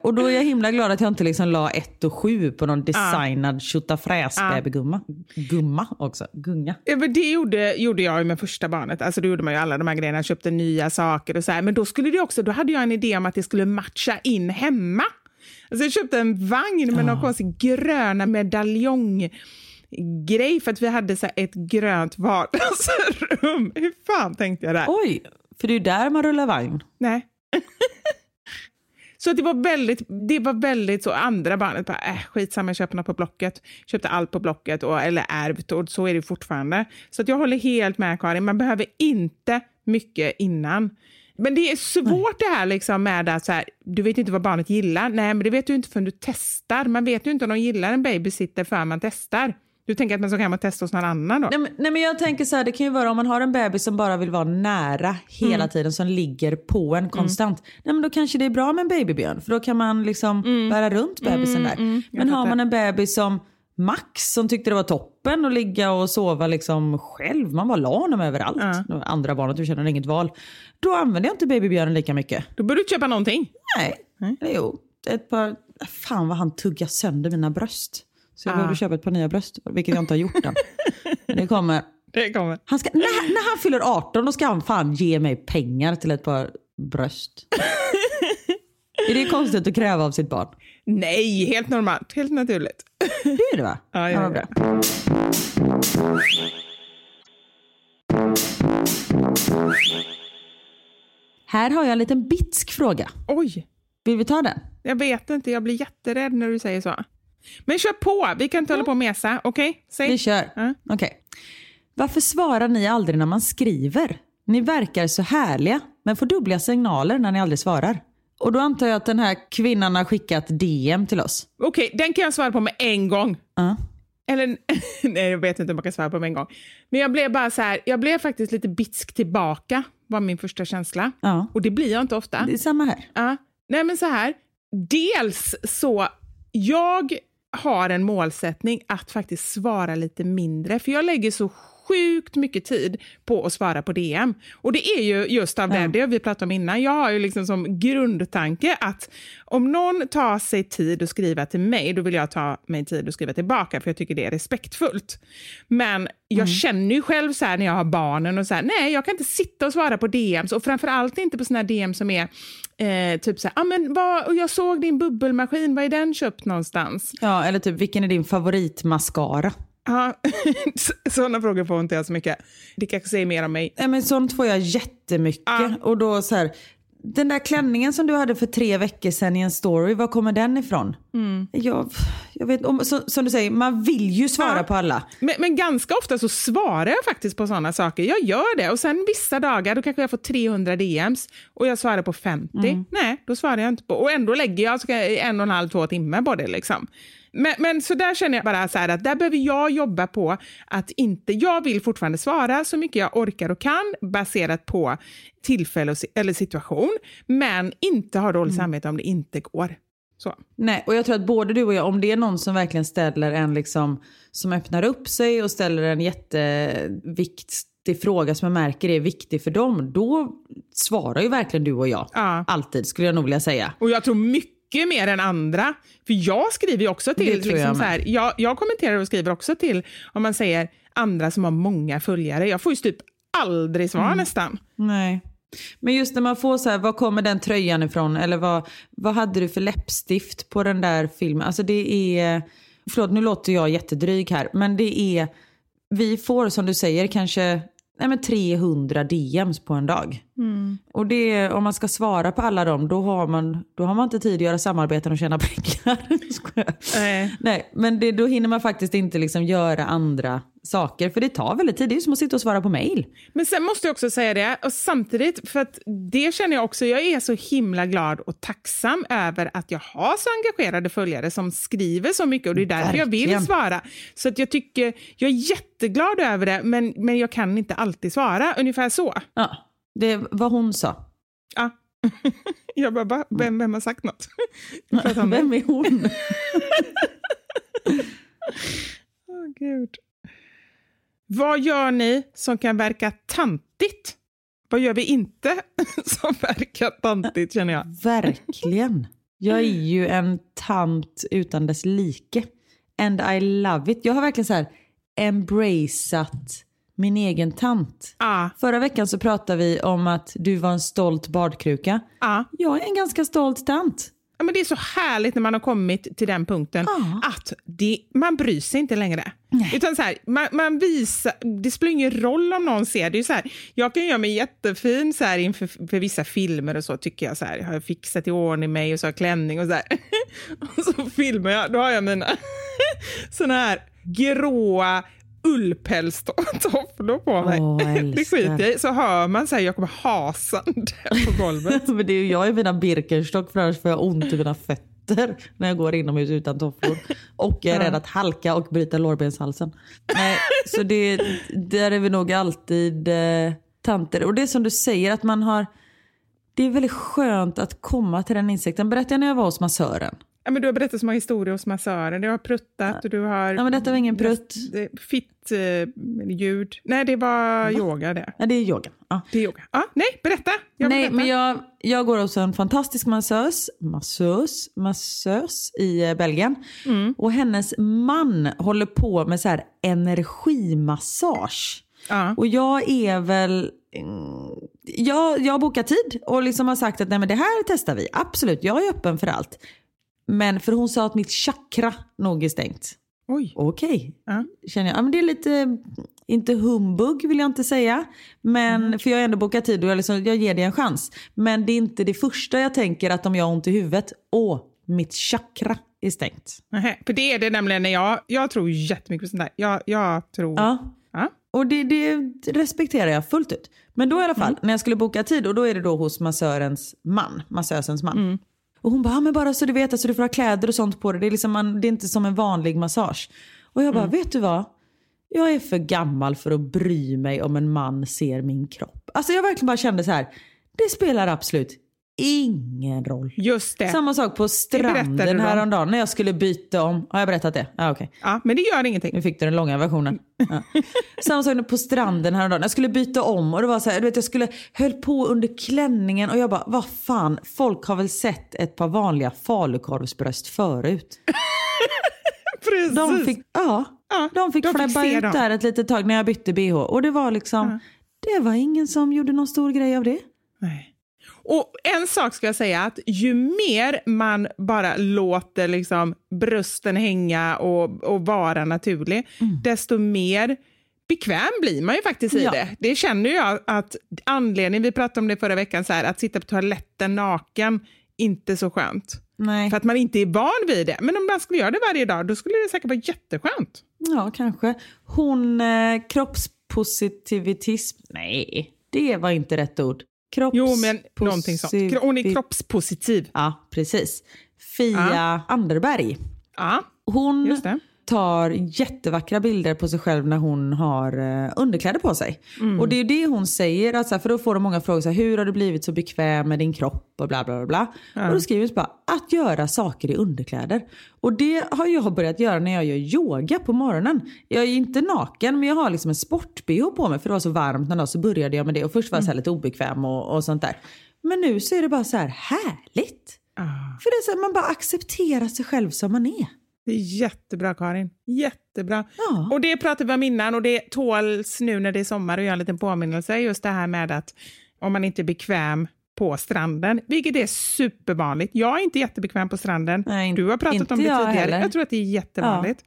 Och då är jag himla glad att jag inte liksom la 1 och 7 på någon designad tjotafräs babygumma. Gumma också. Gunga. Ja, men det gjorde, gjorde jag ju med första barnet. Alltså, då gjorde man ju alla de här grejerna, köpte nya saker och så här. Men då, skulle det också, då hade jag en idé om att det skulle matcha in hemma. Alltså, jag köpte en vagn med någon konstig gröna medaljong grej för att vi hade så ett grönt vardagsrum. Hur fan tänkte jag där? Oj, för det är ju där man rullar vagn. Nej. Så det var väldigt, det var väldigt så, andra barnet bara, äh, skitsamma, jag köper något på Blocket. Köpte allt på Blocket, och, eller ärvt, och så är det fortfarande. Så att jag håller helt med Karin, man behöver inte mycket innan. Men det är svårt Nej. det här liksom med att så här, du vet inte vad barnet gillar. Nej, men det vet du inte förrän du testar. Man vet ju inte om de gillar en babysitter förrän man testar. Du tänker att man ska hem och testa hos någon annan då? Nej men, nej, men jag tänker så här, det kan ju vara om man har en bebis som bara vill vara nära hela mm. tiden, som ligger på en konstant. Mm. Nej men då kanske det är bra med en babybjörn, för då kan man liksom mm. bära runt bebisen mm, där. Mm, men har man en bebis som Max som tyckte det var toppen att ligga och sova liksom själv. Man var la honom överallt. Ja. Andra barnet, du känner inget val. Då använder jag inte babybjörnen lika mycket. Då bör du köpa någonting. Nej, mm. jo. Ett par, fan vad han tuggar sönder mina bröst. Så jag ah. behövde köpa ett par nya bröst, vilket jag inte har gjort än. det kommer. Det kommer. Han ska, när, när han fyller 18 då ska han fan ge mig pengar till ett par bröst. är det konstigt att kräva av sitt barn? Nej, helt normalt. Helt naturligt. Det är det va? Ja, ja, ja. bra. Här har jag en liten bitsk fråga. Oj! Vill vi ta den? Jag vet inte, jag blir jätterädd när du säger så. Men kör på, vi kan inte hålla på och mesa. Okej? Okay? Vi kör. Ja. Okay. Varför svarar ni aldrig när man skriver? Ni verkar så härliga, men får dubbla signaler när ni aldrig svarar. Och då antar jag att den här kvinnan har skickat DM till oss. Okej, okay, den kan jag svara på med en gång. Uh. Eller, nej, jag vet inte om man kan svara på med en gång. Men jag blev bara så här, jag blev faktiskt lite bitsk tillbaka, var min första känsla. Uh. Och det blir jag inte ofta. Det är samma här. Uh. Nej, men så här. Dels så, jag har en målsättning att faktiskt svara lite mindre, för jag lägger så sjukt mycket tid på att svara på DM. Och det är ju just av det, det vi pratade om innan. Jag har ju liksom som grundtanke att om någon tar sig tid att skriva till mig, då vill jag ta mig tid att skriva tillbaka, för jag tycker det är respektfullt. Men jag mm. känner ju själv så här när jag har barnen och så här, nej, jag kan inte sitta och svara på DMs och framförallt inte på såna DM som är eh, typ så här, ah, men vad, och jag såg din bubbelmaskin, var är den köpt någonstans? Ja, eller typ, vilken är din favoritmascara? Ja, sådana frågor får inte jag så mycket. Det kanske säger mer om mig. Nej, men sånt får jag jättemycket. Ja. Och då så här, den där klänningen som du hade för tre veckor sedan i en story, var kommer den ifrån? Mm. Jag, jag vet, om, så, som du säger, man vill ju svara ja. på alla. Men, men, ganska ofta så svarar jag faktiskt på sådana saker. Jag gör det och sen vissa dagar då kanske jag får 300 DMs och jag svarar på 50. Mm. Nej, då svarar jag inte på. Och ändå lägger jag alltså en och en halv, två timmar på det. Liksom. Men, men så där känner jag bara så att där behöver jag jobba på att inte, jag vill fortfarande svara så mycket jag orkar och kan baserat på tillfälle eller situation, men inte ha dåligt mm. samvete om det inte går. Så. Nej, och jag tror att både du och jag, om det är någon som verkligen ställer en liksom, som öppnar upp sig och ställer en jätteviktig fråga som jag märker är viktig för dem, då svarar ju verkligen du och jag. Ja. Alltid skulle jag nog vilja säga. Och jag tror mycket mycket mer än andra. För jag skriver också till, liksom jag, så här, jag, jag kommenterar och skriver också till, om man säger andra som har många följare. Jag får ju typ aldrig svar mm. nästan. Nej. Men just när man får så här, var kommer den tröjan ifrån? Eller vad, vad hade du för läppstift på den där filmen? Alltså det är, förlåt nu låter jag jättedryg här, men det är, vi får som du säger kanske nej men 300 DMs på en dag. Mm. Och det, om man ska svara på alla dem, då har man, då har man inte tid att göra samarbeten och tjäna pengar. nej. nej, men det, då hinner man faktiskt inte liksom göra andra saker. För det tar väldigt tid. Det är som att sitta och svara på mail. Men sen måste jag också säga det, och samtidigt, för att det känner jag också, jag är så himla glad och tacksam över att jag har så engagerade följare som skriver så mycket och det är därför Verkligen. jag vill svara. Så att jag tycker, jag är jätteglad över det, men, men jag kan inte alltid svara, ungefär så. Ja, det var hon sa. Ja. jag bara, vem, vem har sagt något? vem är hon? Åh oh, gud. Vad gör ni som kan verka tantigt? Vad gör vi inte som verkar tantigt känner jag? Verkligen. Jag är ju en tant utan dess like. And I love it. Jag har verkligen så här embraceat min egen tant. Ah. Förra veckan så pratade vi om att du var en stolt badkruka. Ah. Jag är en ganska stolt tant. Ja, men det är så härligt när man har kommit till den punkten Ja. att det, man bryr sig inte längre. Utan så här, man, man visar, det spelar ingen roll om någon ser. Det är så här, jag kan göra mig jättefin så här inför för vissa filmer och så tycker jag så här, jag har fixat i ordning mig och så har jag klänning och så här. och så filmar jag, då har jag mina såna här gråa ullpälstofflor på mig. Åh, det skiter jag i. Så hör man så här, jag kommer hasande på golvet. Men det är ju jag i mina Birkenstock för annars får jag ont i mina fötter när jag går inomhus utan tofflor. Och jag är rädd att halka och bryta lårbenshalsen. Nej, så det, där är vi nog alltid eh, tanter. Och det är som du säger att man har det är väldigt skönt att komma till den insikten. Berättade jag när jag var hos massören? Ja, men du har berättat så många historier hos massören. Du har pruttat och du har... Ja, men detta var ingen prutt. Det- Fitt eh, ljud. Nej, det var yoga det. Ja, det är yoga. Ja. Det är yoga. Ja, nej, berätta. Jag Nej, veta. men jag, jag går hos en fantastisk massös, massös, massös i eh, Belgien. Och hennes man håller på med så här energimassage. Ja. Och jag är väl... mm, Jag, jag har bokat tid och liksom har sagt att nej men det här testar vi. Absolut, jag är öppen för allt. Men för hon sa att mitt chakra nog är stängt. Oj. Okej, Ja. känner jag. Ja, men det är lite, inte humbug vill jag inte säga. Men, Mm. För jag har ändå bokat tid och jag, liksom, jag ger det en chans. Men det är inte det första jag tänker att om jag har ont i huvudet, åh, mitt chakra är stängt. Nähä, För det är det nämligen när jag, jag tror jättemycket på sånt där. Jag, jag tror... Ja. Ja. Och det, det respekterar jag fullt ut. Men då i alla fall, när jag skulle boka tid och då är det då hos massörens man, massösens man. Och hon bara, ah, men bara så du vet, alltså, du får ha kläder och sånt på dig. Det är, liksom, man, det är inte som en vanlig massage. Och jag bara, vet du vad? Jag är för gammal för att bry mig om en man ser min kropp. Alltså jag verkligen bara kände så här, det spelar absolut ingen roll. Just det. Samma sak på stranden om. häromdagen när jag skulle byta om. Har jag berättat det? Ja, okej. Ja, men det gör ingenting. Nu fick du den långa versionen. Ja. Samma sak på stranden häromdagen. Jag skulle byta om och det var så här, du vet, jag skulle höll på under klänningen och jag bara, vad fan, folk har väl sett ett par vanliga falukorvsbröst förut. Precis. De fick, ja, Ja, de fick de flabba ut dem. där ett litet tag när jag bytte bh och det var liksom, det var ingen som gjorde någon stor grej av det. Nej. Och en sak ska jag säga, att ju mer man bara låter liksom brösten hänga och, och vara naturlig, desto mer bekväm blir man ju faktiskt i Ja. det. Det känner jag att anledningen, vi pratade om det förra veckan, så här, att sitta på toaletten naken, inte så skönt. Nej, För att man inte är van vid det. Men om man skulle göra det varje dag, då skulle det säkert vara jätteskönt. ja kanske. Hon, eh, kroppspositivitism, nej, det var inte rätt ord. Kropps Jo, men någonting sånt. Hon är posi- kroppspositiv. Ja, precis. Fia Anderberg. Ja, Hon just det. Tar jättevackra bilder på sig själv när hon har eh, underkläder på sig. Mm. Och det är det hon säger, att så här, för då får de många frågor så här, hur har du blivit så bekväm med din kropp och bla bla bla. bla. Och då skriver hon bara, att göra saker i underkläder. Och det har jag börjat göra när jag gör yoga på morgonen. Jag är inte naken men jag har liksom en sport-bh på mig för det var så varmt någon dag så började jag med det och först var jag så här lite obekväm och, och sånt där. Men nu så är det bara så här härligt. Ah. För det är så här, man bara accepterar sig själv som man är. Det är jättebra Karin. Jättebra. Ja. Och det pratade vi om innan och det tåls nu när det är sommar och göra en liten påminnelse. Just det här med att om man inte är bekväm på stranden, vilket är supervanligt. Jag är inte jättebekväm på stranden. Nej, du har pratat om det tidigare. heller. Jag tror att det är jättevanligt.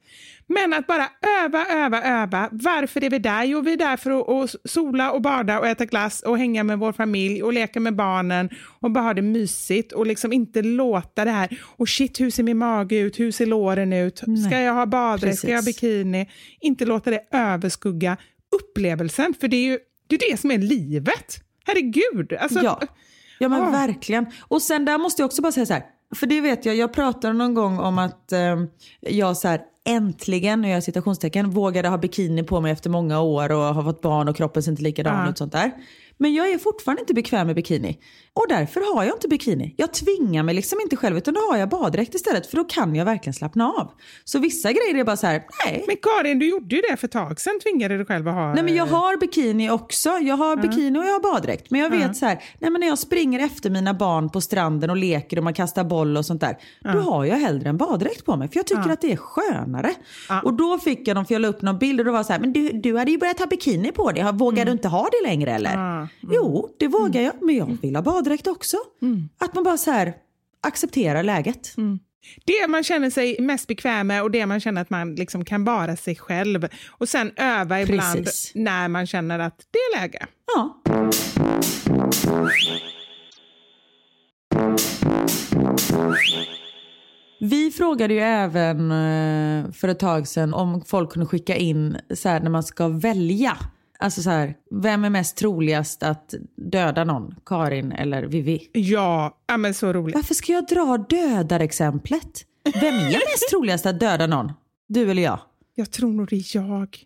Men att bara öva, öva, öva. Varför är vi där? Jo, vi är där för att, sola och bada och äta glass och hänga med vår familj och leka med barnen och bara ha det mysigt och liksom inte låta det här och shit, hur ser min mage ut? Hur ser låren ut? Ska jag ha baddräkt? Ska jag ha bikini? Inte låta det överskugga upplevelsen, för det är ju det, är det som är livet. Herregud! Alltså, Ja, ja men Ah. verkligen. Och sen där måste jag också bara säga så här. För det vet jag, jag pratade någon gång om att eh, jag så här äntligen, nu gör jag citationstecken, vågade ha bikini på mig efter många år och har fått barn och kroppen ser inte likadan Ja. ut sånt där. Men jag är fortfarande inte bekväm med bikini. Och därför har jag inte bikini. Jag tvingar mig liksom inte själv utan då har jag baddräkt istället för då kan jag verkligen slappna av. Så vissa grejer är bara så här, nej. Men Karin, du gjorde ju det för ett tag sedan, tvingade dig själv att ha... Nej men jag har bikini också. Jag har bikini och jag har baddräkt. Men jag vet så här, nej men när jag springer efter mina barn på stranden och leker och man kastar boll och sånt där. Då har jag hellre en baddräkt på mig. För jag tycker att det är skönare. Och då fick jag dem, för jag la upp någon bild och då var så här, men du, du hade ju börjat ha bikini på dig. Vågar du inte ha det längre eller? Jo, det vågar jag. Men jag vill ha baddräkt också. Att man bara så här acceptera läget. Det man känner sig mest bekväm med och det man känner att man liksom kan vara sig själv. Och sen öva ibland Precis. när man känner att det är läge. Ja. Vi frågade ju även eh, för ett tag sedan om folk kunde skicka in så här, när man ska välja. Alltså så här, vem är mest troligast att döda någon? Karin eller Vivi? Ja, ja men så roligt. Varför ska jag dra dödarexemplet? Vem är mest troligast att döda någon? Du eller jag? Jag tror nog det är jag.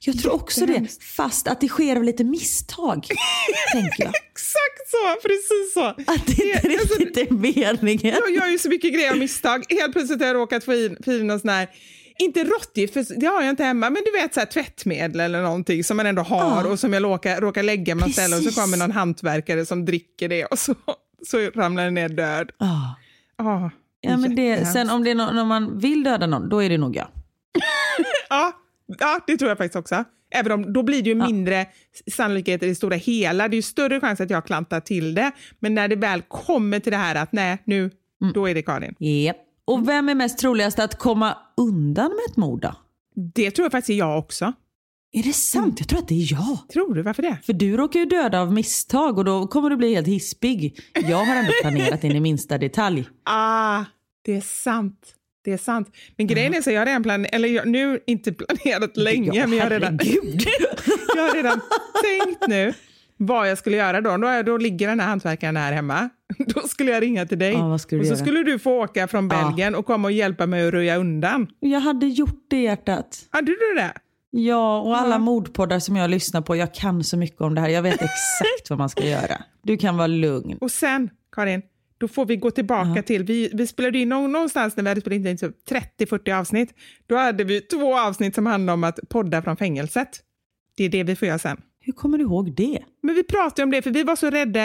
Jag tror också det. Fast att det sker av lite misstag. tänker jag. Exakt så, precis så. Att det inte Det- alltså, riktigt är meningen. Jag gör ju så mycket grejer av misstag. Helt plötsligt har jag råkat få in, få in någon sån här, inte råttgift, för det har jag inte hemma, men du vet så här, tvättmedel eller någonting som man ändå har Ja. och som jag råkar, råkar lägga något ställe och så kommer någon hantverkare som dricker det och så, så ramlar den ner död. Ah. Ah, Ja, men det, sen om det är någon, om man vill döda någon, då är det nog jag. Ja, ja, det tror jag faktiskt också. Även om då blir det ju mindre sannolikhet i det stora hela. Det är ju större chans att jag klantar till det. Men när det väl kommer till det här att nej, nu, då är det Karin. Yep. Och vem är mest troligast att komma undan med ett mord då? Det tror jag faktiskt är jag också. Är det sant? Jag tror att det är jag. Tror du? Varför det? För du råkar ju döda av misstag och då kommer du bli helt hispig. Jag har ändå planerat in i minsta detalj. Ah, det är sant. Det är sant. Men grejen är så jag har redan planerat, eller jag, nu inte planerat länge, men jag har, redan, jag har redan tänkt nu vad jag skulle göra då. Då, då ligger den här hantverkaren här hemma. Då skulle jag ringa till dig Ja, och så göra? skulle du få åka från Ja. Belgien och komma och hjälpa mig att röja undan. Jag hade gjort det hjärtat. Hade du det? Ja, och alla Ja. mordpoddar som jag lyssnar på, jag kan så mycket om det här. Jag vet exakt vad man ska göra. Du kan vara lugn. Och sen, Karin, då får vi gå tillbaka till, vi, vi spelade in nå- någonstans när vi hade spelat in typ 30-40 avsnitt. Då hade vi två avsnitt som handlade om att podda från fängelset. Det är det vi får göra sen. Hur kommer du ihåg det? Men vi pratade om det, för vi var så rädda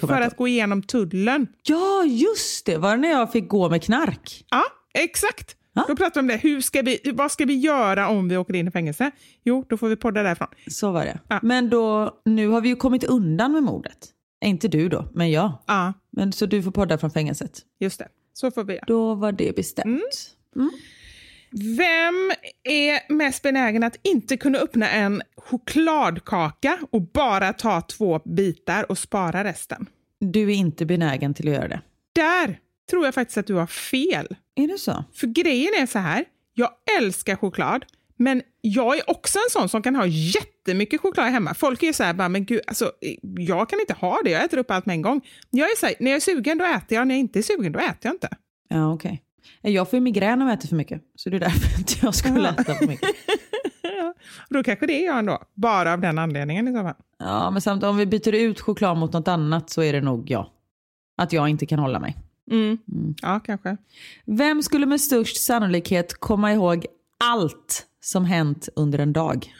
för att gå igenom tullen. Ja, just det. Var det när jag fick gå med knark? Ja, exakt. Ja. Då pratade vi om det. Hur ska vi, vad ska vi göra om vi åker in i fängelse? Jo, då får vi podda därifrån. Så var det. Ja. Men då, nu har vi ju kommit undan med mordet. Inte du då, men jag. Ja, Men, så du får podda från fängelset. just det. Så får vi göra. Då var det bestämt. Vem är mest benägen att inte kunna öppna en chokladkaka och bara ta två bitar och spara resten? Du är inte benägen till att göra det. Där tror jag faktiskt att du har fel. Är det så? För grejen är så här, jag älskar choklad, men jag är också en sån som kan ha jättemycket choklad hemma. Folk är ju så här, bara, men gud, alltså, jag kan inte ha det, jag äter upp allt med en gång. Jag är så här, när jag är sugen då äter jag, när jag inte är sugen då äter jag inte. Ja, okej. Jag får ju migrän om jag äter för mycket. Så det är därför inte jag skulle äta för mycket. Då kanske det är jag ändå, bara av den anledningen i så fall. Ja, men samt om vi byter ut choklad mot något annat så är det nog jag. Att jag inte kan hålla mig. Mm. Ja, kanske. Vem skulle med störst sannolikhet komma ihåg allt som hänt under en dag?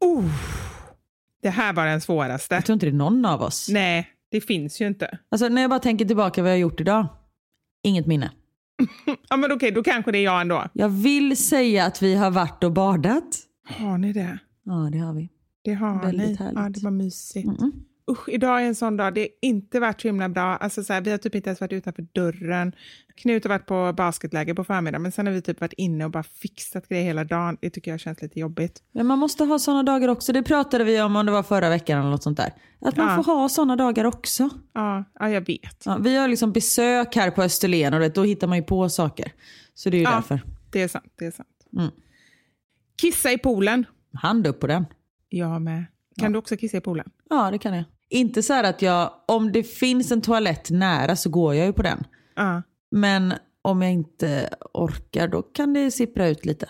Oh, det här var den svåraste. Jag tror inte det är någon av oss. Nej, det finns ju inte. Alltså när jag bara tänker tillbaka vad jag har gjort idag. Inget minne. Ja, men okej, då kanske det är jag ändå. Jag vill säga att vi har varit och badat. Har ni det? Ja, det har vi. Det har Väldigt ni. härligt. Ja, det var mysigt. Mm-mm. Usch, idag är en sån dag. Det har inte varit så himla bra. Alltså, så här, vi har typ inte ens varit utanför dörren. Knut har varit på basketläger på förmiddagen, men sen har vi typ varit inne och bara fixat grejer hela dagen. Det tycker jag känns lite jobbigt. Men man måste ha sådana dagar också. Det pratade vi om om det var förra veckan eller något sånt där. Att man Ja. får ha sådana dagar också. Ja, ja jag vet. Ja, vi har liksom besök här på Österlen och det, då hittar man ju på saker. Så det är ju Ja. därför. Det är sant. Det är sant. Mm. Kissa i poolen. Hand upp på den. Jag med. Kan du också kissa i poolen? Ja, det kan jag. Inte så här att jag, om det finns en toalett nära så går jag ju på den. Ja. Men om jag inte orkar då kan det sippra ut lite.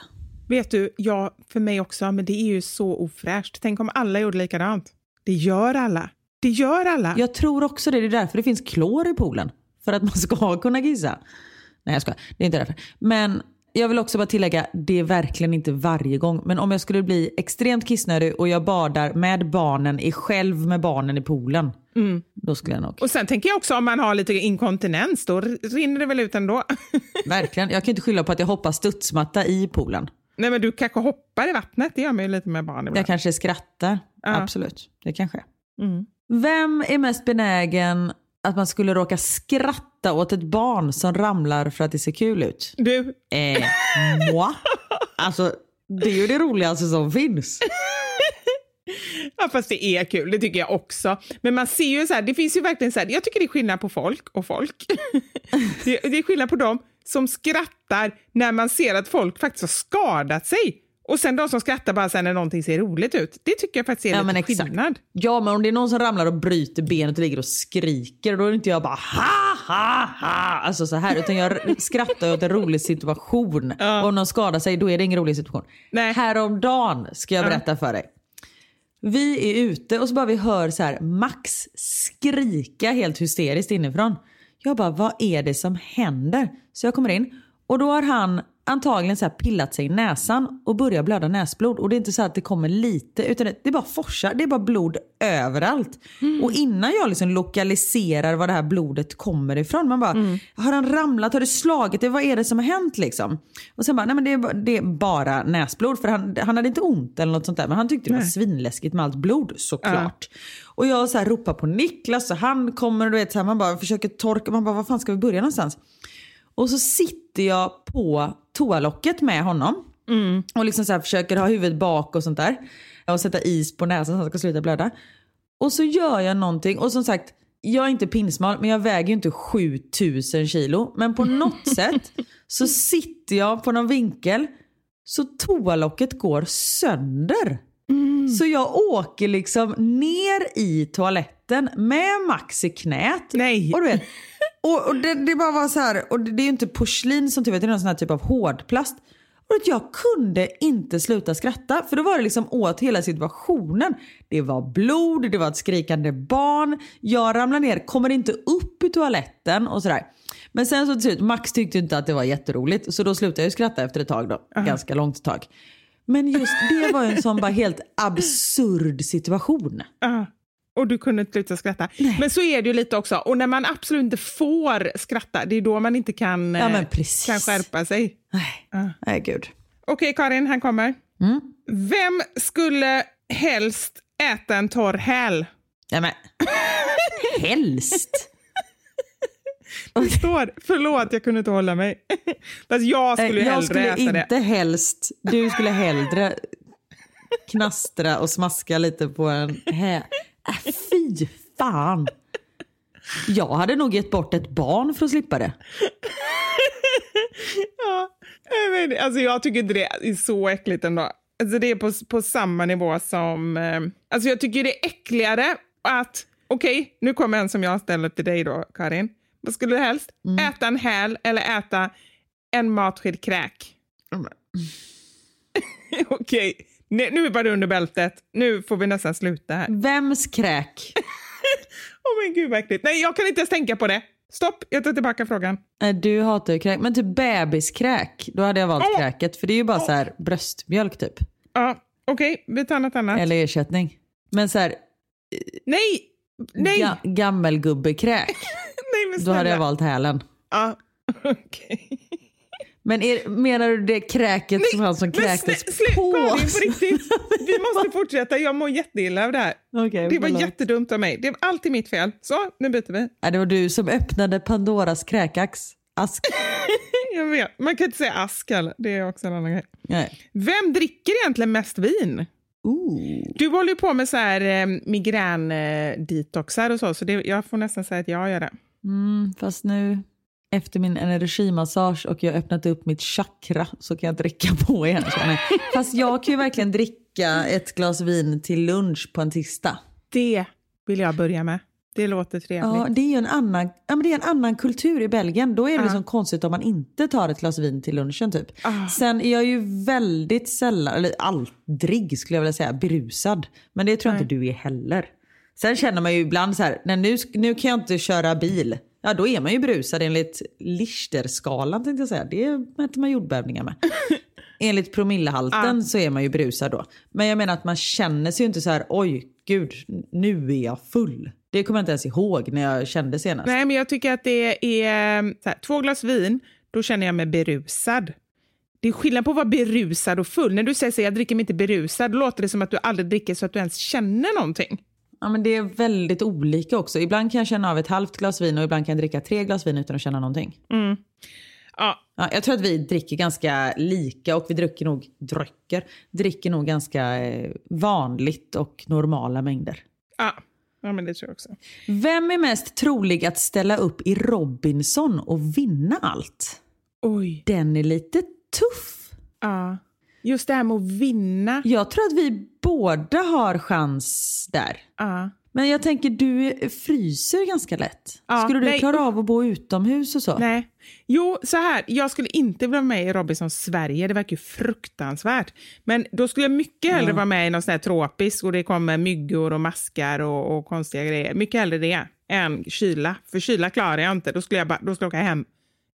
Vet du, ja, för mig också, men det är ju så ofräscht. Tänk om alla gjorde likadant. Det gör alla. Det gör alla. Jag tror också det. Det är därför det finns klor i poolen. För att man ska kunna kissa. Nej jag ska. Det är inte därför. Men jag vill också bara tillägga, det är verkligen inte varje gång. Men om jag skulle bli extremt kissnödig och jag badar med barnen, är själv med barnen i poolen. Då skulle jag nog. Och sen tänker jag också om man har lite inkontinens, då rinner det väl ut ändå. Verkligen. Jag kan inte skylla på att jag hoppar studsmatta i poolen. Nej, men du kanske hoppar i vattnet. Det gör man ju lite med barn ibland. Jag kanske skrattar. Ja. Absolut. Det kan ske. Mm. Vem är mest benägen att man skulle råka skratta åt ett barn som ramlar för att det ser kul ut. Du, Eh, moi? Alltså, det är ju det roligaste som finns. Ja, fast det är kul, det tycker jag också. Men man ser ju så här, det finns ju verkligen så här, jag tycker det är skillnad på folk och folk. det, det är skillnad på dem som skrattar när man ser att folk faktiskt har skadat sig. Och sen de som skrattar bara sen när någonting ser roligt ut. Det tycker jag faktiskt är Ja, lite men skillnad. Ja, men om det är någon som ramlar och bryter benet och ligger och skriker, då är inte jag bara ha, ha, ha. Alltså så här, utan jag skrattar åt en rolig situation. Och om någon skadar sig, då är det ingen rolig situation. Nej. Häromdagen ska jag berätta för dig. Vi är ute och så bara vi hör så här Max skrika helt hysteriskt inifrån. Jag bara, vad är det som händer? Så jag kommer in och då har han antagligen så pillat sig i näsan och börjar blöda näsblod. Och det är inte så att det kommer lite utan det, det bara forsar. Det är bara blod överallt. Och innan jag liksom lokaliserar var det här blodet kommer ifrån. Man bara, har han ramlat? Har det slagit dig? Vad är det som har hänt liksom? Och sen bara, nej men det är, bara- det är bara näsblod. För han, han hade inte ont eller något sånt där. Men han tyckte det var svinläskigt med allt blod såklart. Och jag så här ropar på Niklas och han kommer och du vet, så här, man bara försöker torka. Man bara, var fan ska vi börja någonstans? Och så sitter jag på toalocket med honom. Och liksom så här försöker ha huvudet bak och sånt där. Och sätta is på näsan så han ska sluta blöda. Och så gör jag någonting. Och som sagt, jag är inte pinsmal men jag väger ju inte 7000 kilo. Men på något sätt så sitter jag på någon vinkel så toalocket går sönder. Så jag åker liksom ner i toaletten med Max i knät. Nej. Och du vet, och, och det, det bara var så här, och det, det är ju inte porslin som typ, det är någon sån här typ av hårdplast. Och att jag kunde inte sluta skratta för då var det liksom åt hela situationen. Det var blod, det var ett skrikande barn, jag ramlar ner, kommer inte upp i toaletten och sådär. Men sen så till slut, Max tyckte inte att det var jätteroligt så då slutade jag skratta efter ett tag då. Ganska långt tag. Men just det var en sån bara helt absurd situation. Ja. Och du kunde inte sluta skratta. Men så är det ju lite också. Och när man absolut inte får skratta, det är då man inte kan, Ja, eh, kan skärpa sig. Nej, nej gud. Okej, Karin, han kommer. Mm. Vem skulle helst äta en torr häl? Nej men, helst. Det står, förlåt, jag kunde inte hålla mig. Fast jag skulle jag hellre skulle äta inte det. helst, du skulle hellre knastra och smaska lite på en hä. Äh, fy fan. Jag hade nog gett bort ett barn för att slippa det. Ja, jag, vet, alltså jag tycker inte det är så äckligt ändå. Alltså det är på, på samma nivå som... Eh, alltså jag tycker det är äckligare att... Okej, nu kommer en som jag ställer till dig då, Karin. Vad skulle du helst? Äta en häl eller äta en matsked kräk? Okej, nu, nu är bara under bältet. Nu får vi nästan sluta här. Vems kräk? Åh men gud vad äckligt. Nej, jag kan inte ens tänka på det. Stopp, jag tar tillbaka frågan. Nej, Du hatar ju kräk. Men typ bebiskräk, då hade jag valt Åh! kräket. För det är ju bara så här bröstmjölk typ. Ja, okej, vi tar något annat. Eller ersättning. Men så här, Nej! Nej! ga- gammelgubbekräk, Nej, men då snälla. hade jag valt hälen. Ja, okej. Men är, menar du det kräket som han som Men kräktes snä- släpp på? Karin, på riktigt. Vi måste fortsätta. Jag mår jätteilla av det här. Okej, Det var förlåt. jättedumt av mig. Det var alltid mitt fel. Så, nu byter vi. Ja, det var du som öppnade Pandoras kräkax. Ask. Jag vet. Man kan inte säga ask heller. Det är också en annan grej. Nej. Vem dricker egentligen mest vin? Ooh. Du håller ju på med så här eh, migrän-detoxar och så, så det, jag får nästan säga att jag gör det. Mm, fast nu efter min energimassage och jag har öppnat upp mitt chakra så kan jag dricka på igen. Fast jag kan ju verkligen dricka ett glas vin till lunch på en tisdag. Det vill jag börja med. Det låter trevligt. Ja, det är ju en annan, ja, men det är en annan kultur i Belgien. Då är det Ja. liksom konstigt om man inte tar ett glas vin till lunchen. Typ. Ah. Sen är jag ju väldigt sällan, eller aldrig skulle jag vilja säga, berusad. Men det tror jag inte du är heller. Sen känner man ju ibland så här, nej, nu, nu kan jag inte köra bil. Ja, då är man ju berusad enligt Lichterskalan tänkte jag säga. Det mäter man jordbävningar med. Enligt promillehalten så är man ju berusad då. Men jag menar att man känner sig ju inte så här, oj gud, nu är jag full. Det kommer jag inte ens ihåg när jag kände senast. Nej, men jag tycker att det är här, två glas vin, då känner jag mig berusad. Det är skillnad på att vara berusad och full. När du säger så här, jag dricker mig inte berusad, då låter det som att du aldrig dricker så att du ens känner någonting. Ja, men det är väldigt olika också. Ibland kan jag känna av ett halvt glas vin och ibland kan jag dricka tre glas vin utan att känna någonting. Ja, Ja, jag tror att vi dricker ganska lika och vi dricker nog, dricker, dricker nog ganska eh, vanligt och normala mängder. ja. ja men det tror jag också. Vem är mest trolig att ställa upp i Robinson och vinna allt? Oj. Den är lite tuff. Ja. Just det här med att vinna. Jag tror att vi båda har chans där. Ja. Men jag tänker, du fryser ganska lätt. Ja, Skulle du nej, klara av att bo utomhus och så? Nej. Jo, så här. Jag skulle inte vara med i Robinson Sverige. Det verkar ju fruktansvärt. Men då skulle jag mycket hellre vara med i något sånt här tropiskt och det kommer myggor och maskar och, och konstiga grejer. Mycket hellre det än kyla. För kyla klarar jag inte. Då skulle jag, bara, då skulle jag åka hem.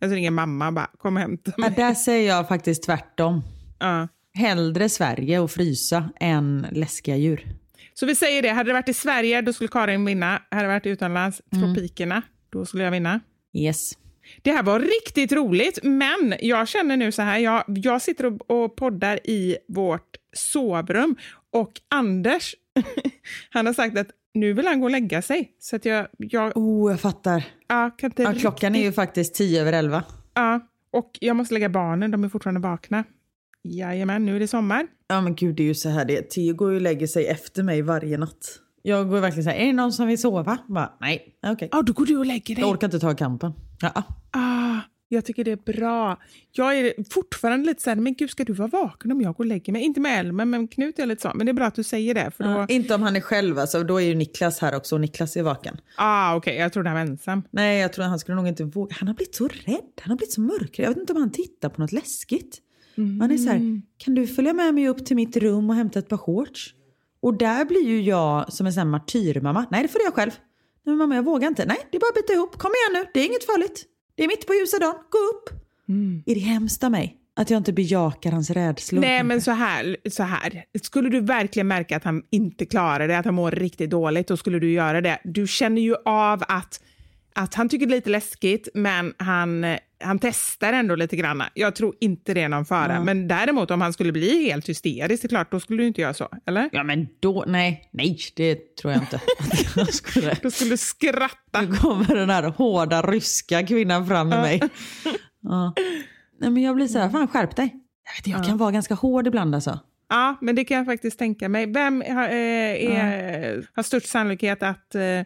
Jag skulle ringa mamma och bara, kom och hämta Ja, mig. där säger jag faktiskt tvärtom. Ja. Hellre Sverige och frysa än läskiga djur. Så vi säger det, hade det varit i Sverige då skulle Karin vinna. Hade det varit utomlands, tropikerna, då skulle jag vinna. Yes. Det här var riktigt roligt, men jag känner nu så här, jag, jag sitter och, och poddar i vårt sovrum och Anders, han har sagt att nu vill han gå och lägga sig. Så att jag, jag Oh, jag fattar. ja, kan inte Ja, klockan är ju faktiskt tio över elva. Ja, och jag måste lägga barnen, de är fortfarande vakna. Jajamän, nu är det sommar. Ja men gud det är ju så här det är. Theo går ju och lägger sig efter mig varje natt. Jag går verkligen så här, är det någon som vill sova? Bara, nej, okej. Ja, då går du och lägger dig. Jag orkar inte ta kampen. Ja. Ah, jag tycker det är bra. Jag är fortfarande lite så här, men gud ska du vara vaken om jag går och lägger mig? Inte med Elmer, men Knut är lite så. Men det är bra att du säger det. För då... Ja, Inte om han är själv alltså, då är ju Niklas här också och Niklas är vaken. Ah, okej, jag trodde han var ensam. Nej, jag tror han skulle nog inte våga. Han har blivit så rädd. Han har blivit så mörkrädd. Jag vet inte om han tittar på något läskigt. Han är så här, kan du följa med mig upp till mitt rum och hämta ett par shorts? Och där blir ju jag som en sån här martyrmamma. Nej, det får jag själv. Nej, mamma, jag vågar inte. Nej, det är bara att bita ihop. Kom igen nu, det är inget farligt. Det är mitt på ljusa dagen. Gå upp. Är det hemskt av mig? Att jag inte bejakar hans rädslor? Nej, men så här, så här. Skulle du verkligen märka att han inte klarar det, att han mår riktigt dåligt, då skulle du göra det. Du känner ju av att, att han tycker det är lite läskigt, men han, han testar ändå lite grann. Jag tror inte det är någon fara. Men däremot om han skulle bli helt hysterisk, det är klart, då skulle du inte göra så, eller? Ja, men då, nej, nej, det tror jag inte. Jag skulle. Då skulle du skratta. Nu kommer den här hårda ryska kvinnan fram med mig. Ja. Nej, men jag blir så här, fan skärp dig. Jag, vet, jag kan vara ganska hård ibland alltså. Ja, men det kan jag faktiskt tänka mig. Vem har, eh, är, har störst sannolikhet att eh,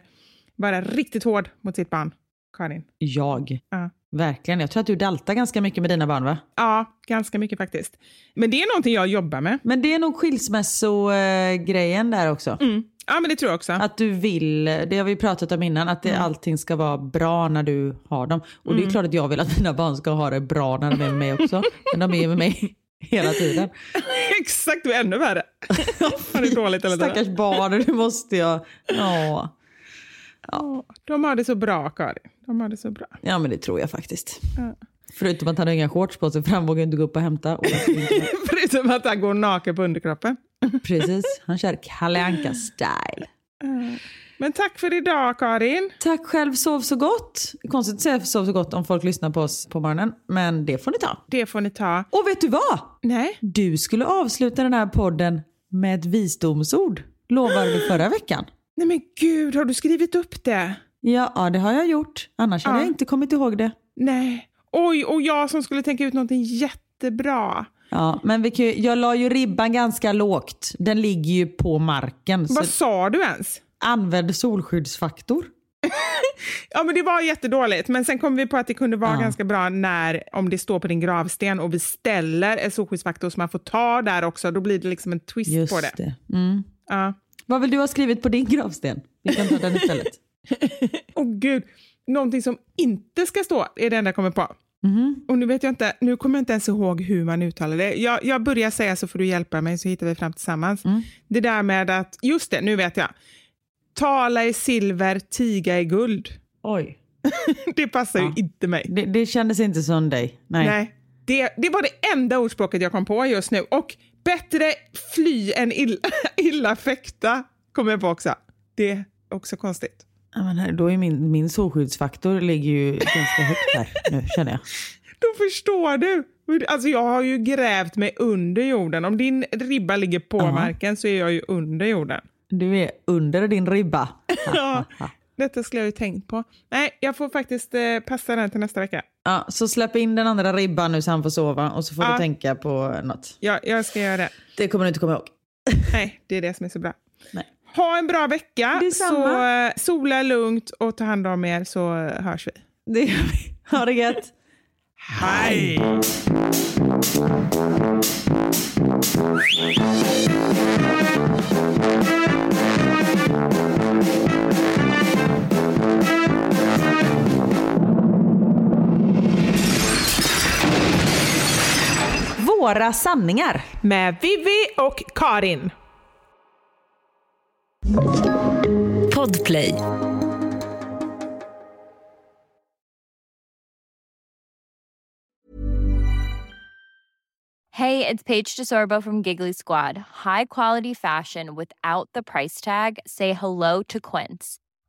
vara riktigt hård mot sitt barn? Karin? Jag. Ja. Verkligen. Jag tror att du daltar ganska mycket med dina barn va? Ja, ganska mycket faktiskt. Men det är någonting jag jobbar med. Men det är nog skilsmässogrejen där också. Mm. Ja, men det tror jag också. Att du vill, det har vi pratat om innan, att det, allting ska vara bra när du har dem. Och det är klart att jag vill att mina barn ska ha det bra när de är med mig också. Men de är med mig hela tiden. Exakt, du är ännu värre. Har det dåligt eller Stackars barn, nu måste jag... Ja. De har det så bra, Karin. De har det så bra. ja, men det tror jag faktiskt. Ja. Förutom att han har inga shorts på sig för han vågar inte gå upp och hämta. Och Förutom att han går naken på underkroppen. Precis, han kör Kalle Anka style Men tack för idag, Karin. Tack själv, sov så gott. Konstigt att säga sov så gott om folk lyssnar på oss på morgonen, men det får ni ta. Det får ni ta. Och vet du vad? Nej, Du skulle avsluta den här podden med ett visdomsord, lovade du förra veckan. Nej men gud, har du skrivit upp det? Ja, ja, det har jag gjort. Annars hade Ja. jag inte kommit ihåg det. Nej. Oj, och jag som skulle tänka ut någonting jättebra. Ja, men vi kan ju, jag la ju ribban ganska lågt. Den ligger ju på marken. Vad sa du ens? använd solskyddsfaktor. Ja, men det var jättedåligt. Men sen kom vi på att det kunde vara Ja. ganska bra när, om det står på din gravsten och vi ställer en solskyddsfaktor som man får ta där också. Då blir det liksom en twist Just på det. det. Mm. Ja. Vad vill du ha skrivit på din gravsten? Vi kan ta den istället. Åh gud, någonting som inte ska stå är det enda jag kommer på. Mhm. Och nu vet jag inte, nu kommer jag inte ens ihåg hur man uttalar det. Jag, jag börjar säga så får du hjälpa mig så hittar vi fram tillsammans. Mm. Det där med att, just det, nu vet jag. Tala i silver, tiga i guld. Oj. Det passar Ja. ju inte mig. Det, det kändes inte som dig. Nej. Nej. Det, det var det enda ordspråket jag kom på just nu. Och bättre fly än illa, illa fäkta kommer jag på också. Det är också konstigt. Ja, men här, då är min, min solskyddsfaktor ligger ju ganska högt här nu känner jag. Då förstår du. Alltså jag har ju grävt mig under jorden. Om din ribba ligger på Ja. marken så är jag ju under jorden. Du är under din ribba. ja, detta skulle jag ju tänkt på. Nej, jag får faktiskt eh, passa den till nästa vecka. Ja, så släpp in den andra ribban nu så han får sova och så får Ja. du tänka på något. Ja, jag ska göra det. Det kommer du inte komma ihåg. Nej, det är det som är så bra. Nej. Ha en bra vecka. Detsamma. Så eh, sola lugnt och ta hand om er så hörs vi. Det gör vi. Ha det gött. Hej! Våra sanningar. Med Vivi och Karin. Podplay. Hey, it's Paige DeSorbo from Giggly Squad. High quality fashion without the price tag. Say hello to Quince.